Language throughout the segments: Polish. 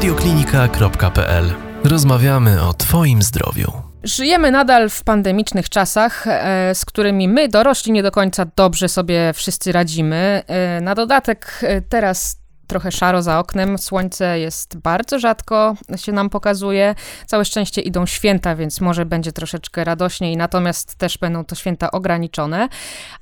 radioklinika.pl. Rozmawiamy o Twoim zdrowiu. Żyjemy nadal w pandemicznych czasach, e, z którymi my, dorośli, nie do końca dobrze sobie wszyscy radzimy. E, na dodatek e, teraz trochę szaro za oknem, słońce jest bardzo rzadko się nam pokazuje. Całe szczęście idą święta, więc może będzie troszeczkę radośniej, natomiast też będą to święta ograniczone.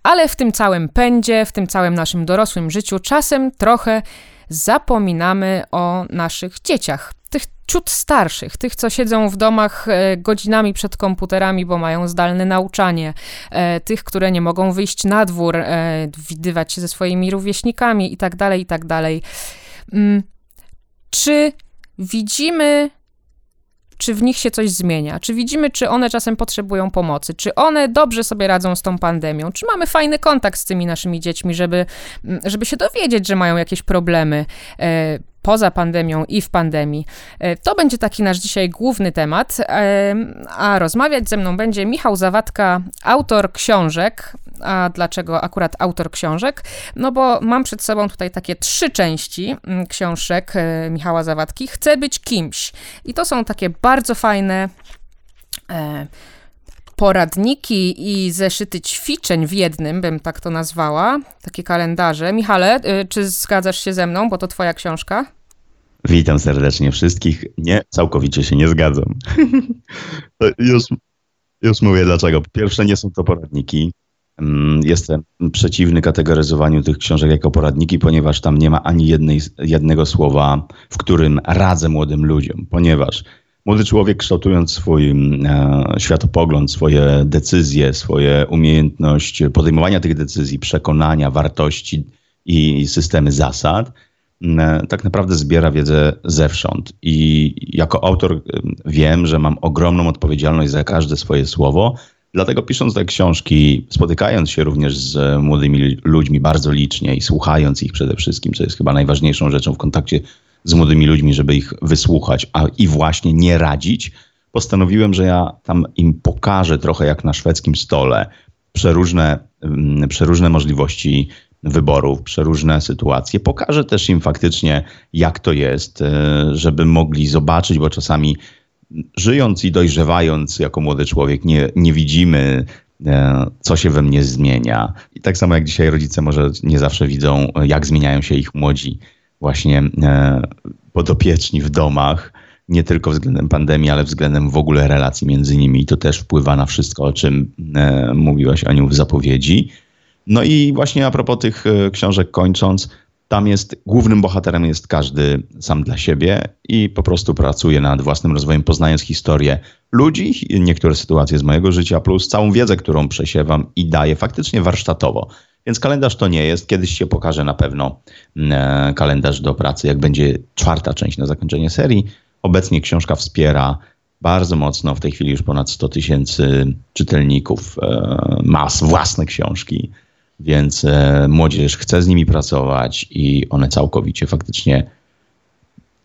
Ale w tym całym pędzie, w tym całym naszym dorosłym życiu, czasem trochę zapominamy o naszych dzieciach. Tych ciut starszych, tych, co siedzą w domach e, godzinami przed komputerami, bo mają zdalne nauczanie, e, tych, które nie mogą wyjść na dwór, e, widywać się ze swoimi rówieśnikami itd., tak itd. Tak mm, czy widzimy czy w nich się coś zmienia, czy widzimy, czy one czasem potrzebują pomocy, czy one dobrze sobie radzą z tą pandemią, czy mamy fajny kontakt z tymi naszymi dziećmi, żeby, mm, żeby się dowiedzieć, że mają jakieś problemy e, poza pandemią i w pandemii. E, to będzie taki nasz dzisiaj główny temat, e, a rozmawiać ze mną będzie Michał Zawadka, autor książek. A dlaczego akurat autor książek? No bo mam przed sobą tutaj takie trzy części mm, książek e, Michała Zawadki. Chcę być kimś. I to są takie bardzo fajne poradniki i zeszyty ćwiczeń w jednym, bym tak to nazwała, takie kalendarze. Michale, czy zgadzasz się ze mną, bo to twoja książka? Witam serdecznie wszystkich. Nie, całkowicie się nie zgadzam. już, już mówię dlaczego. Pierwsze, nie są to poradniki. Mm, jestem przeciwny kategoryzowaniu tych książek jako poradniki, ponieważ tam nie ma ani jednej, jednego słowa, w którym radzę młodym ludziom, ponieważ młody człowiek kształtując swój mm, e, światopogląd, swoje decyzje, swoje umiejętność podejmowania tych decyzji, przekonania, wartości i systemy zasad, tak naprawdę zbiera wiedzę zewsząd. I jako autor wiem, że mam ogromną odpowiedzialność za każde swoje słowo. Dlatego pisząc te książki, spotykając się również z młodymi ludźmi bardzo licznie i słuchając ich przede wszystkim, co jest chyba najważniejszą rzeczą w kontakcie z młodymi ludźmi, żeby ich wysłuchać, a i właśnie nie radzić, postanowiłem, że ja tam im pokażę trochę jak na szwedzkim stole przeróżne, przeróżne możliwości wyborów, przeróżne sytuacje. Pokażę też im faktycznie, jak to jest, e, żeby mogli zobaczyć, bo czasami żyjąc i dojrzewając jako młody człowiek, nie, nie widzimy, e, co się we mnie zmienia. I tak samo jak dzisiaj rodzice może nie zawsze widzą, jak zmieniają się ich młodzi, właśnie e, podopieczni w domach. Nie tylko względem pandemii, ale względem w ogóle relacji między nimi. I to też wpływa na wszystko, o czym mówiłaś, Aniu, w zapowiedzi. No i właśnie a propos tych e, książek kończąc, tam jest, głównym bohaterem jest każdy sam dla siebie i po prostu pracuje nad własnym rozwojem, poznając historię ludzi, niektóre sytuacje z mojego życia, plus całą wiedzę, którą przesiewam i daję faktycznie warsztatowo. Więc kalendarz to nie jest. Kiedyś się pokaże na pewno e, kalendarz do pracy, jak będzie czwarta część na zakończenie serii. Obecnie książka wspiera bardzo mocno, w tej chwili już ponad 100 tysięcy czytelników e, ma własne książki więc e, młodzież chce z nimi pracować i one całkowicie faktycznie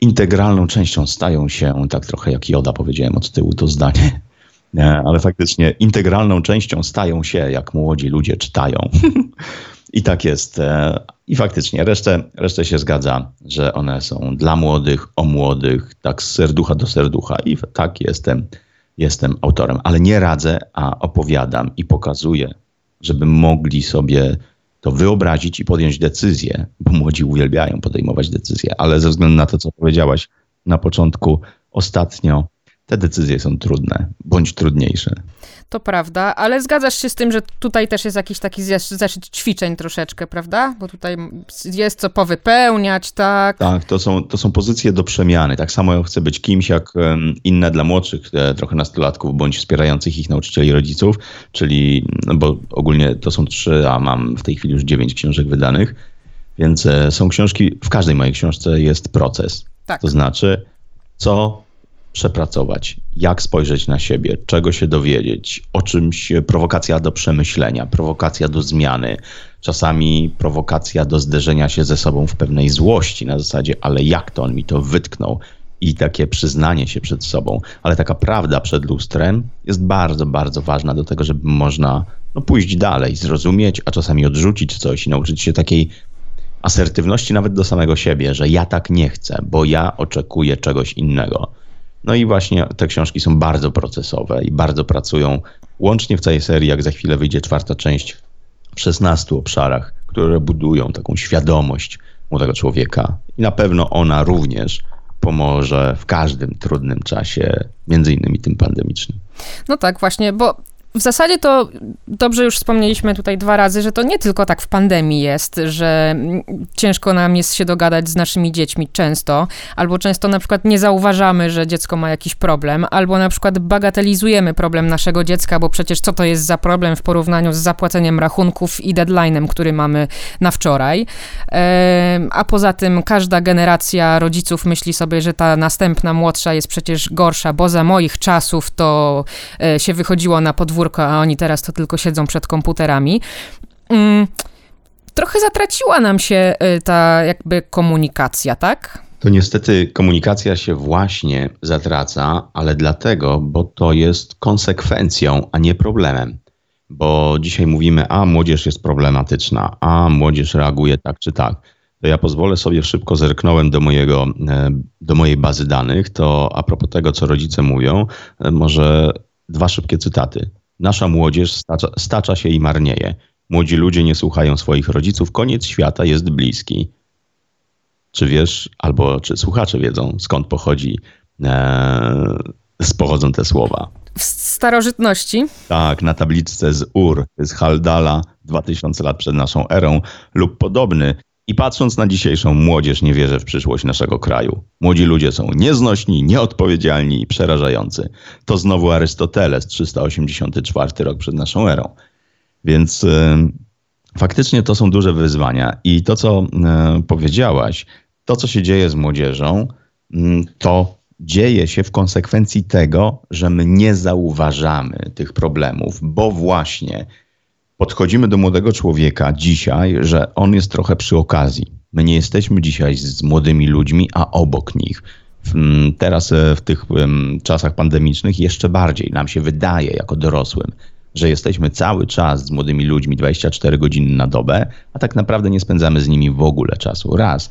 integralną częścią stają się, tak trochę jak Joda powiedziałem od tyłu to zdanie, ale faktycznie integralną częścią stają się, jak młodzi ludzie czytają. I tak jest. E, I faktycznie resztę, resztę się zgadza, że one są dla młodych, o młodych, tak z serducha do serducha. I tak jestem, jestem autorem. Ale nie radzę, a opowiadam i pokazuję żeby mogli sobie to wyobrazić i podjąć decyzję, bo młodzi uwielbiają podejmować decyzje, ale ze względu na to, co powiedziałaś na początku, ostatnio, te decyzje są trudne bądź trudniejsze. To prawda, ale zgadzasz się z tym, że tutaj też jest jakiś taki zeszyt ćwiczeń troszeczkę, prawda? Bo tutaj jest co powypełniać, tak? Tak, to są, to są pozycje do przemiany. Tak samo ja chcę być kimś jak inne dla młodszych e, trochę nastolatków, bądź wspierających ich nauczycieli i rodziców, czyli, no bo ogólnie to są trzy, a mam w tej chwili już dziewięć książek wydanych, więc e, są książki, w każdej mojej książce jest proces. Tak. To znaczy, co przepracować, jak spojrzeć na siebie, czego się dowiedzieć, o czymś, prowokacja do przemyślenia, prowokacja do zmiany, czasami prowokacja do zderzenia się ze sobą w pewnej złości na zasadzie, ale jak to on mi to wytknął i takie przyznanie się przed sobą, ale taka prawda przed lustrem jest bardzo, bardzo ważna do tego, żeby można no, pójść dalej, zrozumieć, a czasami odrzucić coś i nauczyć się takiej asertywności nawet do samego siebie, że ja tak nie chcę, bo ja oczekuję czegoś innego. No i właśnie te książki są bardzo procesowe i bardzo pracują łącznie w całej serii, jak za chwilę wyjdzie czwarta część, w 16 obszarach, które budują taką świadomość młodego człowieka. I na pewno ona również pomoże w każdym trudnym czasie, między innymi tym pandemicznym. No tak, właśnie, bo w zasadzie to dobrze już wspomnieliśmy tutaj dwa razy, że to nie tylko tak w pandemii jest, że ciężko nam jest się dogadać z naszymi dziećmi często, albo często na przykład nie zauważamy, że dziecko ma jakiś problem, albo na przykład bagatelizujemy problem naszego dziecka, bo przecież co to jest za problem w porównaniu z zapłaceniem rachunków i deadline'em, który mamy na wczoraj. A poza tym każda generacja rodziców myśli sobie, że ta następna młodsza jest przecież gorsza, bo za moich czasów to e, się wychodziło na podwórko podwórko, a oni teraz to tylko siedzą przed komputerami. Mm, trochę zatraciła nam się y, ta jakby komunikacja, tak? To niestety komunikacja się właśnie zatraca, ale dlatego, bo to jest konsekwencją, a nie problemem. Bo dzisiaj mówimy, a młodzież jest problematyczna, a młodzież reaguje tak czy tak. To ja pozwolę sobie szybko zerknąłem do, mojego, e, do mojej bazy danych. To a propos tego, co rodzice mówią, e, może dwa szybkie cytaty. Nasza młodzież stacza, stacza się i marnieje. Młodzi ludzie nie słuchają swoich rodziców. Koniec świata jest bliski. Czy wiesz, albo czy słuchacze wiedzą, skąd pochodzi, e, pochodzą te słowa? W starożytności? Tak, na tabliczce z Ur, z Haldala, 2000 lat przed naszą erą, lub podobny i patrząc na dzisiejszą młodzież, nie wierzę w przyszłość naszego kraju. Młodzi ludzie są nieznośni, nieodpowiedzialni i przerażający. To znowu Arystoteles, 384 rok przed naszą erą. Więc y, faktycznie to są duże wyzwania. I to, co y, powiedziałaś, to, co się dzieje z młodzieżą, y, to dzieje się w konsekwencji tego, że my nie zauważamy tych problemów, bo właśnie podchodzimy do młodego człowieka dzisiaj, że on jest trochę przy okazji. My nie jesteśmy dzisiaj z młodymi ludźmi, a obok nich. Teraz e, w tych czasach pandemicznych jeszcze bardziej nam się wydaje jako dorosłym, że jesteśmy cały czas z młodymi ludźmi 24 godziny na dobę, a tak naprawdę nie spędzamy z nimi w ogóle czasu. Raz,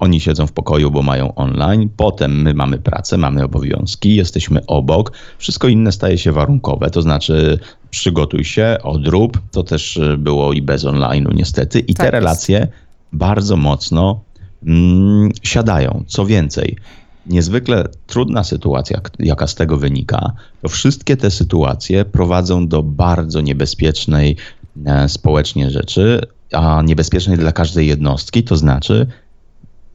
oni siedzą w pokoju, bo mają online, potem my mamy pracę, mamy obowiązki, jesteśmy obok, wszystko inne staje się warunkowe, to znaczy przygotuj się, odrób, to też e, było i bez online'u niestety. I tak te relacje jest. bardzo mocno mm, siadają. Co więcej, niezwykle trudna sytuacja, jaka z tego wynika, to wszystkie te sytuacje prowadzą do bardzo niebezpiecznej e, społecznie rzeczy, a niebezpiecznej dla każdej jednostki, to znaczy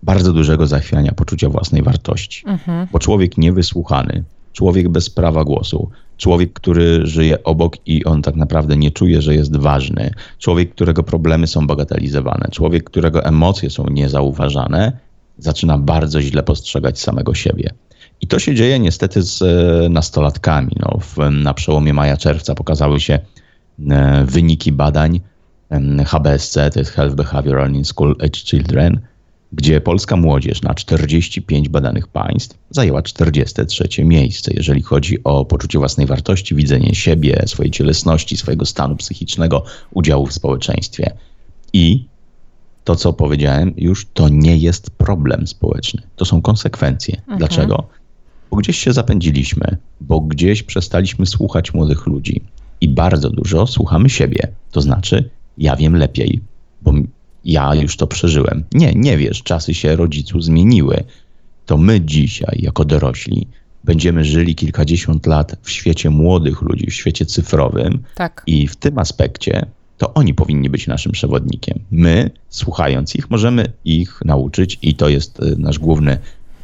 bardzo dużego zachwiania poczucia własnej wartości. Mhm. Bo człowiek niewysłuchany, człowiek bez prawa głosu, człowiek, który żyje obok i on tak naprawdę nie czuje, że jest ważny, człowiek, którego problemy są bagatelizowane, człowiek, którego emocje są niezauważane, zaczyna bardzo źle postrzegać samego siebie. I to się dzieje niestety z e, nastolatkami. No, w, na przełomie maja-czerwca pokazały się e, wyniki badań HBSC, to jest Health Behavioral in School Age Children, gdzie polska młodzież na 45 badanych państw zajęła 43 miejsce, jeżeli chodzi o poczucie własnej wartości, widzenie siebie, swojej cielesności, swojego stanu psychicznego, udziału w społeczeństwie. I to, co powiedziałem, już to nie jest problem społeczny. To są konsekwencje. Mhm. Dlaczego? Bo gdzieś się zapędziliśmy, bo gdzieś przestaliśmy słuchać młodych ludzi i bardzo dużo słuchamy siebie. To znaczy, ja wiem lepiej, bo ja już to przeżyłem. Nie, nie wiesz, czasy się rodziców zmieniły. To my dzisiaj, jako dorośli, będziemy żyli kilkadziesiąt lat w świecie młodych ludzi, w świecie cyfrowym. Tak. I w tym aspekcie to oni powinni być naszym przewodnikiem. My, słuchając ich, możemy ich nauczyć, i to jest y, nasz główny,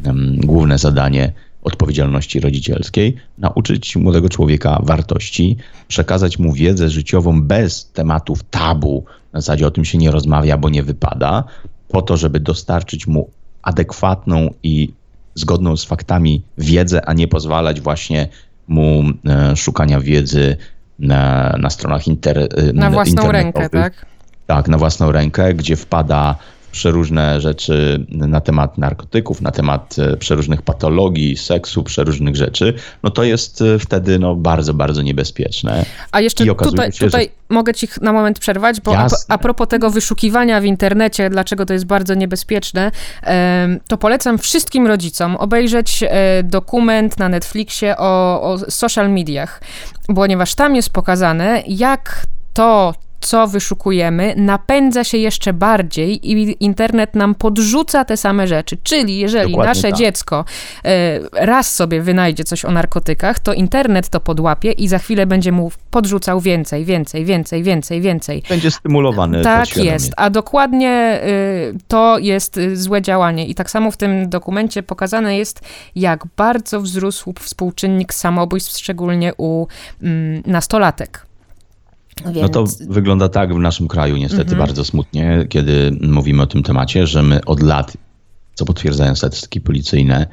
um, główne zadanie odpowiedzialności rodzicielskiej, nauczyć młodego człowieka wartości, przekazać mu wiedzę życiową bez tematów tabu, na zasadzie o tym się nie rozmawia, bo nie wypada, po to, żeby dostarczyć mu adekwatną i zgodną z faktami wiedzę, a nie pozwalać właśnie mu e, szukania wiedzy na, na stronach inter, na własną rękę, tak? Tak, na własną rękę, gdzie wpada przeróżne rzeczy na temat narkotyków, na temat e, przeróżnych patologii, seksu, przeróżnych rzeczy, no to jest e, wtedy no, bardzo, bardzo niebezpieczne. A jeszcze tutaj, się, tutaj że... mogę ci na moment przerwać, bo a, a, propos tego wyszukiwania w internecie, dlaczego to jest bardzo niebezpieczne, to polecam wszystkim rodzicom obejrzeć e, dokument na Netflixie o, o social mediach, ponieważ tam jest pokazane, jak to, co wyszukujemy, napędza się jeszcze bardziej i internet nam podrzuca te same rzeczy. Czyli jeżeli Dokładnie nasze tak. dziecko e, raz sobie wynajdzie coś o narkotykach, to internet to podłapie i za chwilę będzie mu podrzucał więcej, więcej, więcej, więcej, więcej. Będzie stymulowany. Tak jest, a dokładnie e, to jest złe działanie. I tak samo w tym dokumencie pokazane jest, jak bardzo wzrósł współczynnik samobójstw, szczególnie u mm, nastolatek. Więc... No to wygląda tak w naszym kraju niestety mhm. bardzo smutnie, kiedy mówimy o tym temacie, że my od lat, co potwierdzają statystyki policyjne,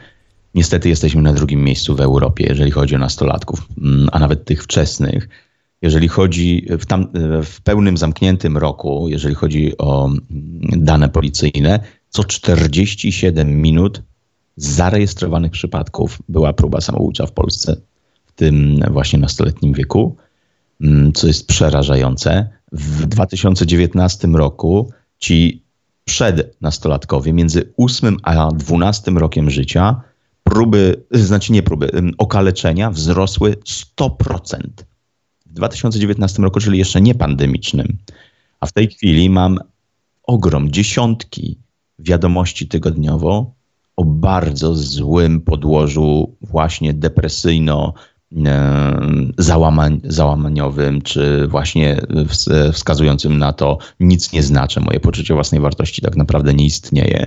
niestety jesteśmy na drugim miejscu w Europie, jeżeli chodzi o nastolatków, mm, a nawet tych wczesnych. Jeżeli chodzi w, tam, w pełnym zamkniętym roku, jeżeli chodzi o mm, dane policyjne, co 47 minut zarejestrowanych przypadków była próba samobójcza w Polsce, w tym właśnie nastoletnim wieku. Mm, co jest przerażające. W 2019 roku ci przednastolatkowie między 8 a 12 rokiem życia próby, znaczy nie próby, okaleczenia wzrosły 100%. W 2019 roku, czyli jeszcze nie pandemicznym. A w tej chwili mam ogrom, dziesiątki wiadomości tygodniowo o bardzo złym podłożu właśnie depresyjno załamań, załamaniowym, czy właśnie wskazującym na to, nic nie znaczy, moje poczucie własnej wartości tak naprawdę nie istnieje.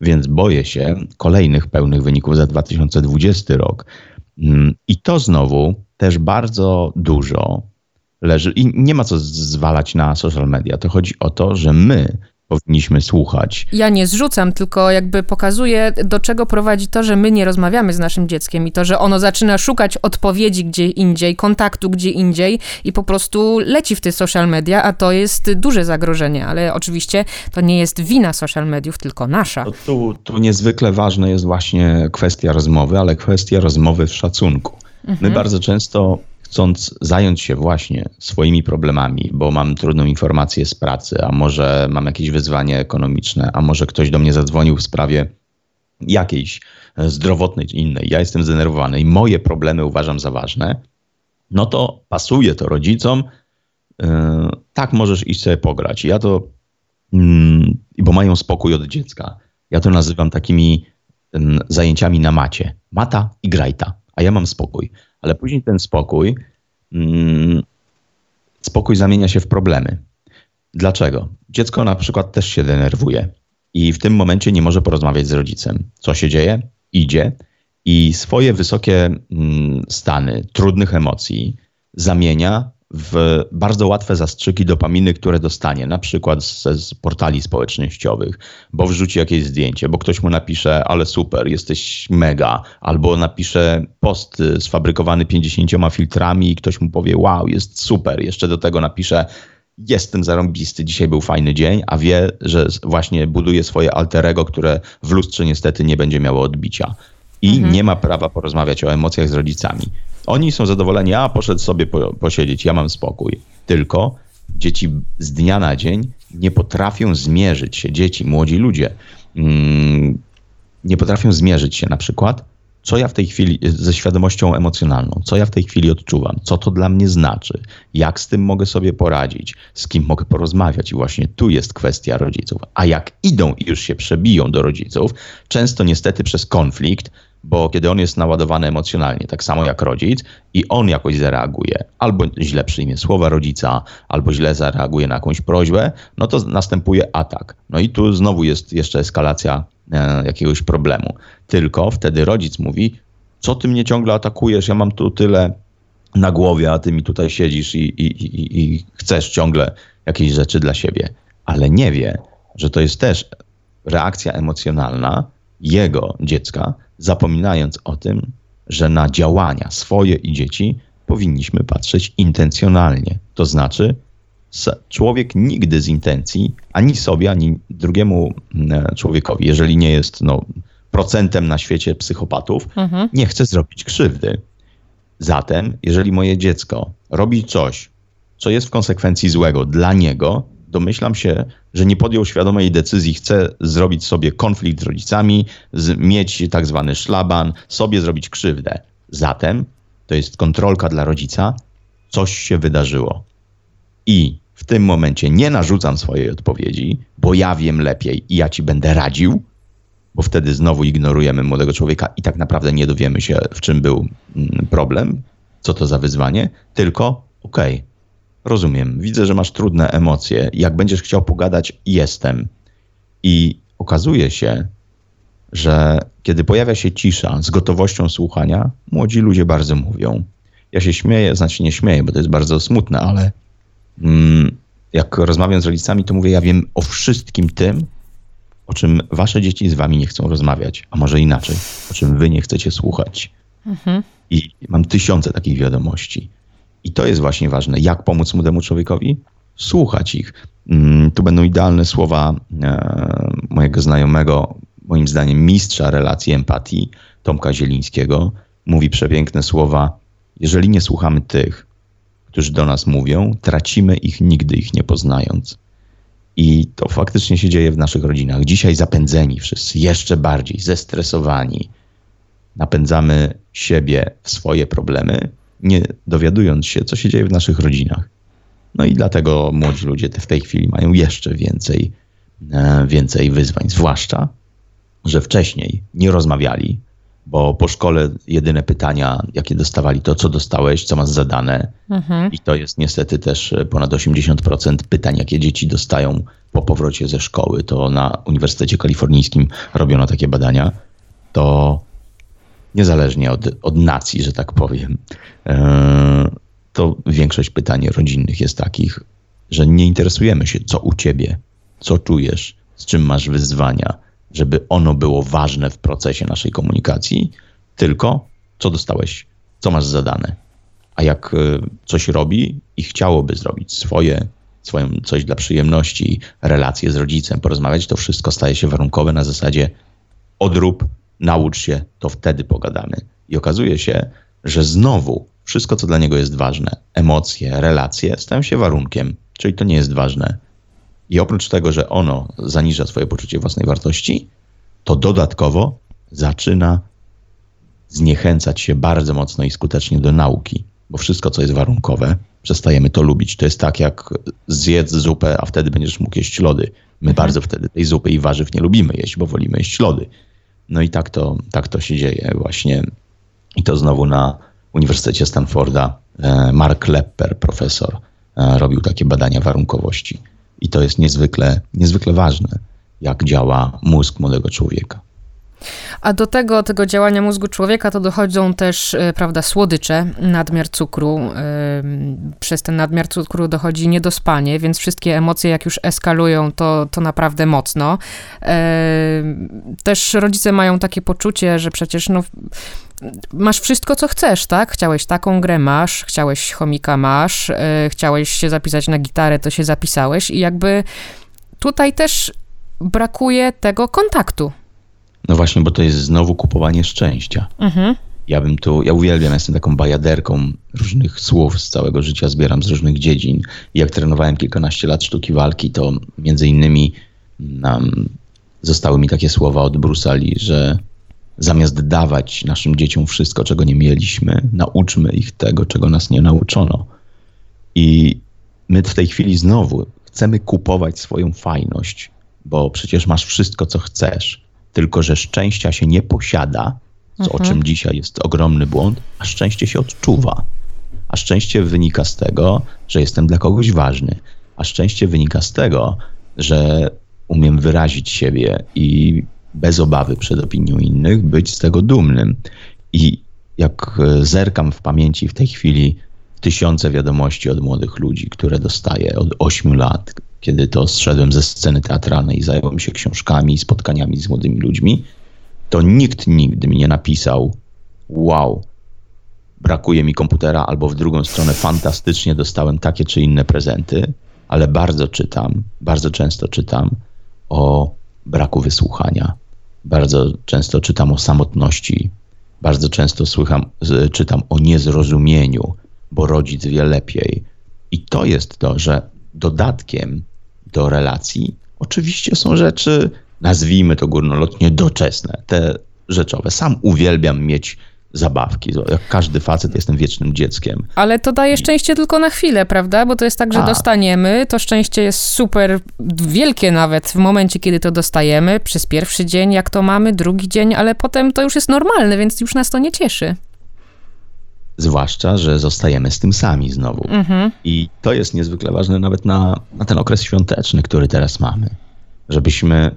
Więc boję się kolejnych pełnych wyników za 2020 rok. Mm, I to znowu też bardzo dużo leży. I nie ma co zwalać na social media. To chodzi o to, że my powinniśmy słuchać. Ja nie zrzucam, tylko jakby pokazuję, do czego prowadzi to, że my nie rozmawiamy z naszym dzieckiem i to, że ono zaczyna szukać odpowiedzi gdzie indziej, kontaktu gdzie indziej i po prostu leci w te social media, a to jest duże zagrożenie, ale oczywiście to nie jest wina social mediów, tylko nasza. Tu, tu niezwykle ważna jest właśnie kwestia rozmowy, ale kwestia rozmowy w szacunku. Mhm. My bardzo często chcąc zająć się właśnie swoimi problemami, bo mam trudną informację z pracy, a może mam jakieś wyzwanie ekonomiczne, a może ktoś do mnie zadzwonił w sprawie jakiejś e, zdrowotnej czy innej, ja jestem zdenerwowany i moje problemy uważam za ważne, no to pasuje to rodzicom. Yy, tak, możesz iść sobie pograć. Ja to, yy, bo mają spokój od dziecka. Ja to nazywam takimi yy, zajęciami na macie. Mata i grajta, a ja mam spokój ale później ten spokój, mm, spokój zamienia się w problemy. Dlaczego? Dziecko na przykład też się denerwuje i w tym momencie nie może porozmawiać z rodzicem. Co się dzieje? Idzie i swoje wysokie mm, stany trudnych emocji zamienia w bardzo łatwe zastrzyki dopaminy, które dostanie, na przykład z, z, portali społecznościowych, bo wrzuci jakieś zdjęcie, bo ktoś mu napisze, ale super, jesteś mega, albo napisze post sfabrykowany 50 filtrami i ktoś mu powie, wow, jest super, jeszcze do tego napisze, jestem zarąbisty, dzisiaj był fajny dzień, a wie, że właśnie buduje swoje alterego, które w lustrze niestety nie będzie miało odbicia. I mhm. nie ma prawa porozmawiać o emocjach z rodzicami. Oni są zadowoleni, a poszedł sobie po, posiedzieć, ja mam spokój. Tylko dzieci z dnia na dzień nie potrafią zmierzyć się, dzieci, młodzi ludzie, mm, nie potrafią zmierzyć się na przykład, co ja w tej chwili, ze świadomością emocjonalną, co ja w tej chwili odczuwam, co to dla mnie znaczy, jak z tym mogę sobie poradzić, z kim mogę porozmawiać. I właśnie tu jest kwestia rodziców. A jak idą i już się przebiją do rodziców, często niestety przez konflikt, bo kiedy on jest naładowany emocjonalnie, tak samo jak rodzic, i on jakoś zareaguje, albo źle przyjmie słowa rodzica, albo źle zareaguje na jakąś prośbę, no to następuje atak. No i tu znowu jest jeszcze eskalacja e, jakiegoś problemu. Tylko wtedy rodzic mówi, co ty mnie ciągle atakujesz, ja mam tu tyle na głowie, a ty mi tutaj siedzisz i, i, i, i chcesz ciągle jakieś rzeczy dla siebie. Ale nie wie, że to jest też reakcja emocjonalna jego dziecka, zapominając o tym, że na działania swoje i dzieci powinniśmy patrzeć intencjonalnie. To znaczy człowiek nigdy z intencji, ani sobie, ani drugiemu mm, człowiekowi, jeżeli nie jest no, procentem na świecie psychopatów, mhm. nie chce zrobić krzywdy. Zatem, jeżeli moje dziecko robi coś, co jest w konsekwencji złego dla niego, domyślam się, że nie podjął świadomej decyzji, chce zrobić sobie konflikt z rodzicami, z, mieć tak zwany szlaban, sobie zrobić krzywdę. Zatem to jest kontrolka dla rodzica, coś się wydarzyło. I w tym momencie nie narzucam swojej odpowiedzi, bo ja wiem lepiej i ja ci będę radził, bo wtedy znowu ignorujemy młodego człowieka i tak naprawdę nie dowiemy się, w czym był mm, problem, co to za wyzwanie, tylko okej, okay, rozumiem, widzę, że masz trudne emocje, jak będziesz chciał pogadać, jestem. I okazuje się, że kiedy pojawia się cisza z gotowością słuchania, młodzi ludzie bardzo mówią. Ja się śmieję, znaczy nie śmieję, bo to jest bardzo smutne, ale mm, jak rozmawiam z rodzicami, to mówię, ja wiem o wszystkim tym, o czym wasze dzieci z wami nie chcą rozmawiać, a może inaczej, o czym wy nie chcecie słuchać. Mhm. I mam tysiące takich wiadomości. I to jest właśnie ważne. Jak pomóc młodemu człowiekowi? Słuchać ich. Mm, tu będą idealne słowa e, mojego znajomego, moim zdaniem mistrza relacji empatii, Tomka Zielińskiego. Mówi przepiękne słowa. Jeżeli nie słuchamy tych, którzy do nas mówią, tracimy ich nigdy ich nie poznając. I to faktycznie się dzieje w naszych rodzinach. Dzisiaj zapędzeni wszyscy, jeszcze bardziej zestresowani. Napędzamy siebie w swoje problemy, nie dowiadując się, co się dzieje w naszych rodzinach. No i dlatego młodzi ludzie w tej chwili mają jeszcze więcej, e, więcej wyzwań, zwłaszcza, że wcześniej nie rozmawiali, bo po szkole jedyne pytania, jakie dostawali, to co dostałeś, co masz zadane. Mhm. I to jest niestety też ponad 80% pytań, jakie dzieci dostają po powrocie ze szkoły. To na Uniwersytecie Kalifornijskim robiono takie badania. To niezależnie od, od nacji, że tak powiem, e, to większość pytań rodzinnych jest takich, że nie interesujemy się, co u ciebie, co czujesz, z czym masz wyzwania, żeby ono było ważne w procesie naszej komunikacji, tylko co dostałeś, co masz zadane. A jak e, coś robi i chciałoby zrobić swoje, swoją, coś dla przyjemności, relacje z rodzicem, porozmawiać, to wszystko staje się warunkowe na zasadzie odrób, naucz się, to wtedy pogadamy. I okazuje się, że znowu wszystko, co dla niego jest ważne, emocje, relacje, stają się warunkiem, czyli to nie jest ważne. I oprócz tego, że ono zaniża swoje poczucie własnej wartości, to dodatkowo zaczyna zniechęcać się bardzo mocno i skutecznie do nauki, bo wszystko, co jest warunkowe, przestajemy to lubić. To jest tak, jak zjedz zupę, a wtedy będziesz mógł jeść lody. My mhm. bardzo wtedy tej zupy i warzyw nie lubimy jeść, bo wolimy jeść lody. No i tak to, tak to się dzieje właśnie. I to znowu na Uniwersytecie Stanforda e, Mark Lepper, profesor, e, robił takie badania warunkowości. I to jest niezwykle, niezwykle ważne, jak działa mózg młodego człowieka. A do tego, tego działania mózgu człowieka to dochodzą też, e, prawda, słodycze, nadmiar cukru. Przez ten nadmiar cukru dochodzi niedospanie, więc wszystkie emocje, jak już eskalują, to, to naprawdę mocno. Też rodzice mają takie poczucie, że przecież no, masz wszystko, co chcesz, tak? Chciałeś taką grę, masz, chciałeś chomika, masz, e, chciałeś się zapisać na gitarę, to się zapisałeś i jakby tutaj też brakuje tego kontaktu. No właśnie, bo to jest znowu kupowanie szczęścia. Mhm. Ja bym tu, ja uwielbiam, jestem taką bajaderką różnych słów z całego życia, zbieram z różnych dziedzin. I jak trenowałem kilkanaście lat sztuki walki, to między innymi um, zostały mi takie słowa od Brusali, że zamiast dawać naszym dzieciom wszystko, czego nie mieliśmy, nauczmy ich tego, czego nas nie nauczono. I my w tej chwili znowu chcemy kupować swoją fajność, bo przecież masz wszystko, co chcesz tylko że szczęścia się nie posiada, mhm. o czym dzisiaj jest ogromny błąd, a szczęście się odczuwa. A szczęście wynika z tego, że jestem dla kogoś ważny. A szczęście wynika z tego, że umiem wyrazić siebie i bez obawy przed opinią innych być z tego dumnym. I jak zerkam w pamięci w tej chwili tysiące wiadomości od młodych ludzi, które dostaję od 8 lat, kiedy to zszedłem ze sceny teatralnej i zająłem się książkami spotkaniami z młodymi ludźmi, to nikt nigdy mi nie napisał wow, brakuje mi komputera, albo w drugą stronę fantastycznie dostałem takie czy inne prezenty, ale bardzo czytam, bardzo często czytam o braku wysłuchania. Bardzo często czytam o samotności. Bardzo często słycham, czytam o niezrozumieniu, bo rodzic wie lepiej. I to jest to, że dodatkiem do relacji oczywiście są rzeczy, nazwijmy to górnolotnie, doczesne, te rzeczowe. Sam uwielbiam mieć zabawki. Jak każdy facet jestem wiecznym dzieckiem. Ale to daje szczęście tylko na chwilę, prawda? Bo to jest tak, że A. dostaniemy, to szczęście jest super wielkie nawet w momencie, kiedy to dostajemy, przez pierwszy dzień, jak to mamy, drugi dzień, ale potem to już jest normalne, więc już nas to nie cieszy. Zwłaszcza, że zostajemy z tym sami znowu. Mhm. I to jest niezwykle ważne nawet na, na ten okres świąteczny, który teraz mamy. Żebyśmy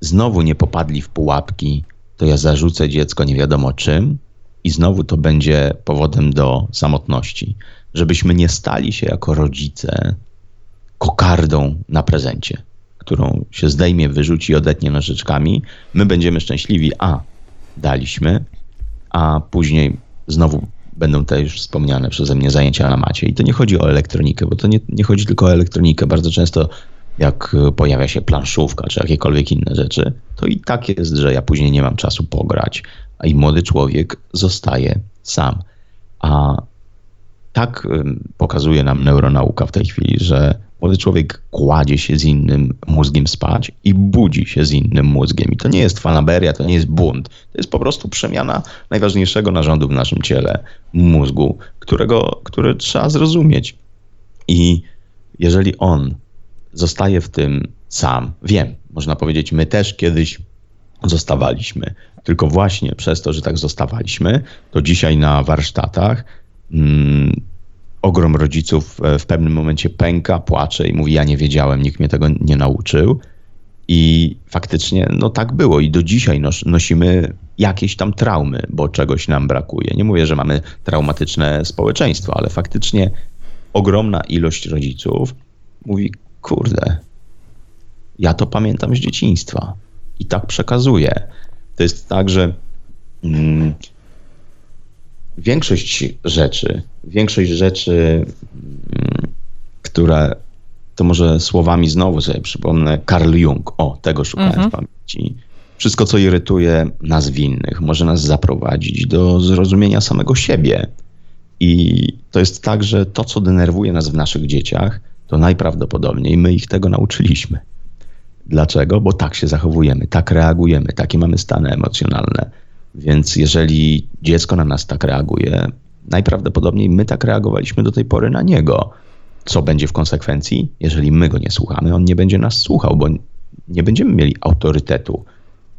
znowu nie popadli w pułapki to ja zarzucę dziecko nie wiadomo czym i znowu to będzie powodem do samotności. Żebyśmy nie stali się jako rodzice kokardą na prezencie, którą się zdejmie, wyrzuci i odetnie nożyczkami. My będziemy szczęśliwi, a daliśmy, a później znowu będą te już wspomniane przeze mnie zajęcia na macie. I to nie chodzi o elektronikę, bo to nie, nie chodzi tylko o elektronikę. Bardzo często jak pojawia się planszówka czy jakiekolwiek inne rzeczy, to i tak jest, że ja później nie mam czasu pograć, a i młody człowiek zostaje sam. A tak pokazuje nam neuronauka w tej chwili, że młody człowiek kładzie się z innym mózgiem spać i budzi się z innym mózgiem. I to nie jest fanaberia, to nie jest bunt. To jest po prostu przemiana najważniejszego narządu w naszym ciele, mózgu, którego, który trzeba zrozumieć. I jeżeli on zostaje w tym sam. Wiem, można powiedzieć, my też kiedyś zostawaliśmy. Tylko właśnie przez to, że tak zostawaliśmy, to dzisiaj na warsztatach mm, ogrom rodziców w pewnym momencie pęka, płacze i mówi: Ja nie wiedziałem, nikt mnie tego nie nauczył. I faktycznie no tak było i do dzisiaj nos, nosimy jakieś tam traumy, bo czegoś nam brakuje. Nie mówię, że mamy traumatyczne społeczeństwo, ale faktycznie ogromna ilość rodziców mówi, kurde, ja to pamiętam z dzieciństwa i tak przekazuję. To jest tak, że mm, większość rzeczy, większość rzeczy, mm, które to może słowami znowu sobie przypomnę, Carl Jung, o, tego szukałem mhm. w pamięci. Wszystko, co irytuje nas winnych, może nas zaprowadzić do zrozumienia samego siebie. I to jest tak, że to, co denerwuje nas w naszych dzieciach, to najprawdopodobniej my ich tego nauczyliśmy. Dlaczego? Bo tak się zachowujemy, tak reagujemy, takie mamy stany emocjonalne. Więc jeżeli dziecko na nas tak reaguje, najprawdopodobniej my tak reagowaliśmy do tej pory na niego. Co będzie w konsekwencji? Jeżeli my go nie słuchamy, on nie będzie nas słuchał, bo nie będziemy mieli autorytetu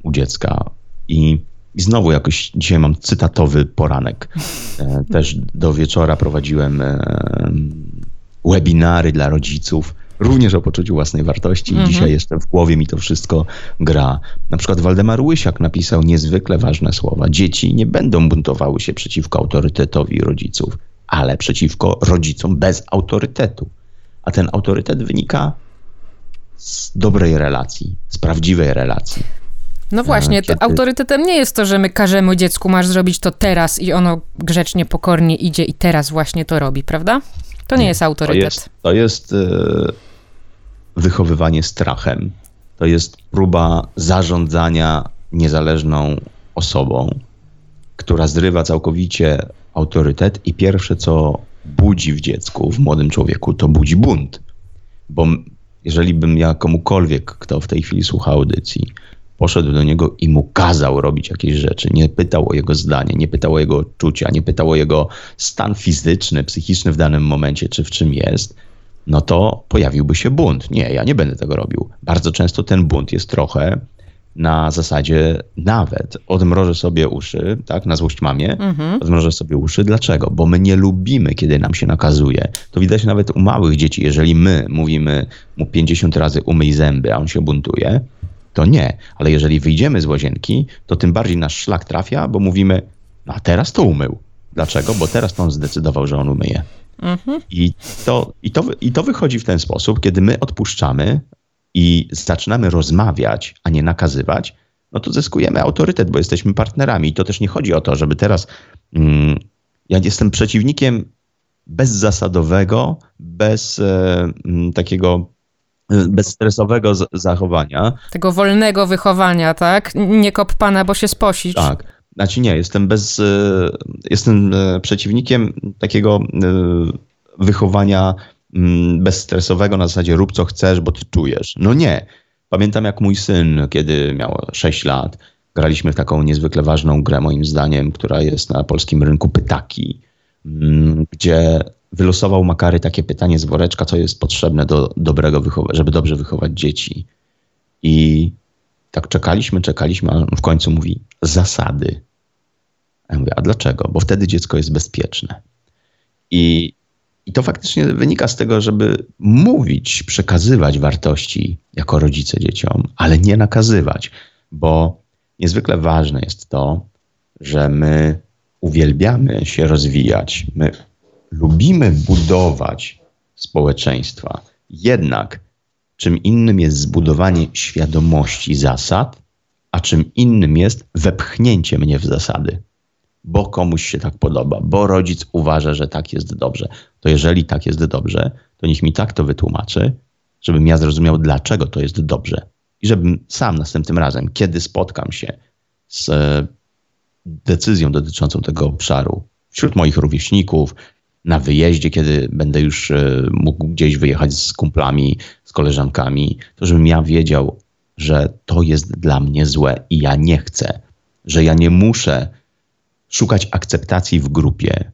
u dziecka. I, i znowu jakoś dzisiaj mam cytatowy poranek. E, też do wieczora prowadziłem e, webinary dla rodziców, również o poczuciu własnej wartości. Mhm. Dzisiaj jeszcze w głowie mi to wszystko gra. Na przykład Waldemar Łysiak napisał niezwykle ważne słowa. Dzieci nie będą buntowały się przeciwko autorytetowi rodziców, ale przeciwko rodzicom bez autorytetu. A ten autorytet wynika z dobrej relacji, z prawdziwej relacji. No właśnie, Kiedy... autorytetem nie jest to, że my każemy dziecku, masz zrobić to teraz i ono grzecznie, pokornie idzie i teraz właśnie to robi, prawda? To nie, nie jest autorytet. To jest, to jest e, wychowywanie strachem. To jest próba zarządzania niezależną osobą, która zrywa całkowicie autorytet i pierwsze, co budzi w dziecku, w młodym człowieku, to budzi bunt. Bo jeżeli bym ja komukolwiek, kto w tej chwili słucha audycji, poszedł do niego i mu kazał robić jakieś rzeczy. Nie pytał o jego zdanie, nie pytał o jego odczucia, nie pytał o jego stan fizyczny, psychiczny w danym momencie, czy w czym jest, no to pojawiłby się bunt. Nie, ja nie będę tego robił. Bardzo często ten bunt jest trochę na zasadzie nawet odmrożę sobie uszy, tak, na złość mamie, mhm. odmrożę sobie uszy. Dlaczego? Bo my nie lubimy, kiedy nam się nakazuje. To widać nawet u małych dzieci. Jeżeli my mówimy mu 50 razy umyj zęby, a on się buntuje, to nie. Ale jeżeli wyjdziemy z łazienki, to tym bardziej nasz szlak trafia, bo mówimy, no a teraz to umył. Dlaczego? Bo teraz on zdecydował, że on umyje. Mhm. I, to, i, to, I to wychodzi w ten sposób, kiedy my odpuszczamy i zaczynamy rozmawiać, a nie nakazywać, no to zyskujemy autorytet, bo jesteśmy partnerami. I to też nie chodzi o to, żeby teraz. Mm, ja jestem przeciwnikiem bezzasadowego, bez e, takiego e, bezstresowego zachowania. Tego wolnego wychowania, tak? Nie kop pana, bo się sposić. Tak. Znaczy nie, jestem bez, e, jestem przeciwnikiem takiego wychowania mm, bezstresowego na zasadzie rób co chcesz, bo ty czujesz. No nie. Pamiętam jak mój syn, kiedy miał 6 lat, graliśmy w taką niezwykle ważną grę moim zdaniem, która jest na polskim rynku Pytaki, mm, gdzie wylosował Makary takie pytanie z woreczka, co jest potrzebne do dobrego żeby dobrze wychować dzieci. I tak czekaliśmy, czekaliśmy, a w końcu mówi zasady. A ja mówię, a dlaczego? Bo wtedy dziecko jest bezpieczne. I, I to faktycznie wynika z tego, żeby mówić, przekazywać wartości jako rodzice dzieciom, ale nie nakazywać, bo niezwykle ważne jest to, że my uwielbiamy się rozwijać, my lubimy budować społeczeństwa. Jednak czym innym jest zbudowanie świadomości zasad, a czym innym jest wepchnięcie mnie w zasady. Bo komuś się tak podoba, bo rodzic uważa, że tak jest dobrze. To jeżeli tak jest dobrze, to niech mi tak to wytłumaczy, żebym ja zrozumiał, dlaczego to jest dobrze. I żebym sam następnym razem, kiedy spotkam się z e, decyzją dotyczącą tego obszaru wśród moich rówieśników, na wyjeździe, kiedy będę już e, mógł gdzieś wyjechać z kumplami, z koleżankami, to żebym ja wiedział, że to jest dla mnie złe i ja nie chcę, że ja nie muszę szukać akceptacji w grupie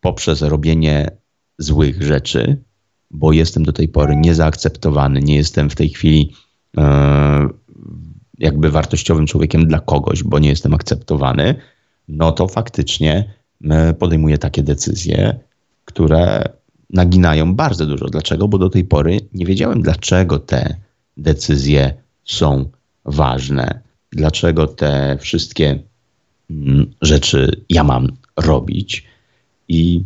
poprzez robienie złych rzeczy, bo jestem do tej pory niezaakceptowany, nie jestem w tej chwili e, jakby wartościowym człowiekiem dla kogoś, bo nie jestem akceptowany, no to faktycznie e, podejmuję takie decyzje, które naginają bardzo dużo. Dlaczego? Bo do tej pory nie wiedziałem, dlaczego te decyzje są ważne, dlaczego te wszystkie mm, rzeczy ja mam robić. I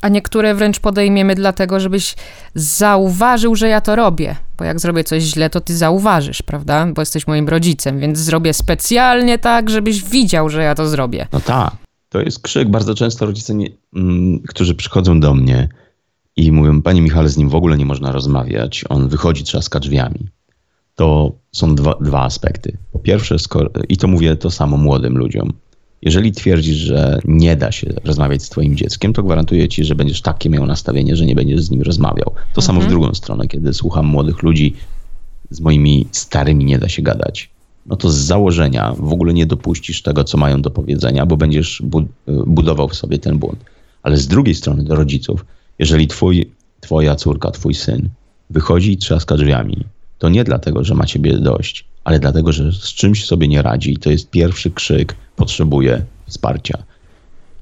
a niektóre wręcz podejmiemy dlatego, żebyś zauważył, że ja to robię. Bo jak zrobię coś źle, to ty zauważysz, prawda? Bo jesteś moim rodzicem, więc zrobię specjalnie tak, żebyś widział, że ja to zrobię. No tak. To jest krzyk. Bardzo często rodzice, nie, mm, którzy przychodzą do mnie i mówią, panie Michale, z nim w ogóle nie można rozmawiać, on wychodzi, trzaska drzwiami. To są dwa, dwa aspekty. Po pierwsze, skoro, i to mówię to samo młodym ludziom, jeżeli twierdzisz, że nie da się rozmawiać z twoim dzieckiem, to gwarantuję ci, że będziesz takie miał nastawienie, że nie będziesz z nim rozmawiał. To mhm. samo w mhm. drugą stronę, kiedy słucham młodych ludzi, z moimi starymi nie da się gadać no to z założenia w ogóle nie dopuścisz tego, co mają do powiedzenia, bo będziesz budował w sobie ten błąd. Ale z drugiej strony do rodziców, jeżeli twój, twoja córka, twój syn wychodzi i trzaska drzwiami, to nie dlatego, że ma ciebie dość, ale dlatego, że z czymś sobie nie radzi. To jest pierwszy krzyk, potrzebuje wsparcia.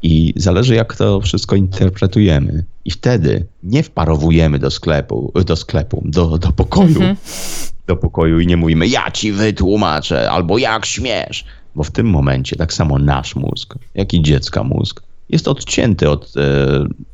I zależy, jak to wszystko interpretujemy. I wtedy nie wparowujemy do sklepu, do sklepu, do, do pokoju, mhm do pokoju i nie mówimy, ja ci wytłumaczę, albo jak śmiesz. Bo w tym momencie tak samo nasz mózg, jak i dziecka mózg, jest odcięty od e,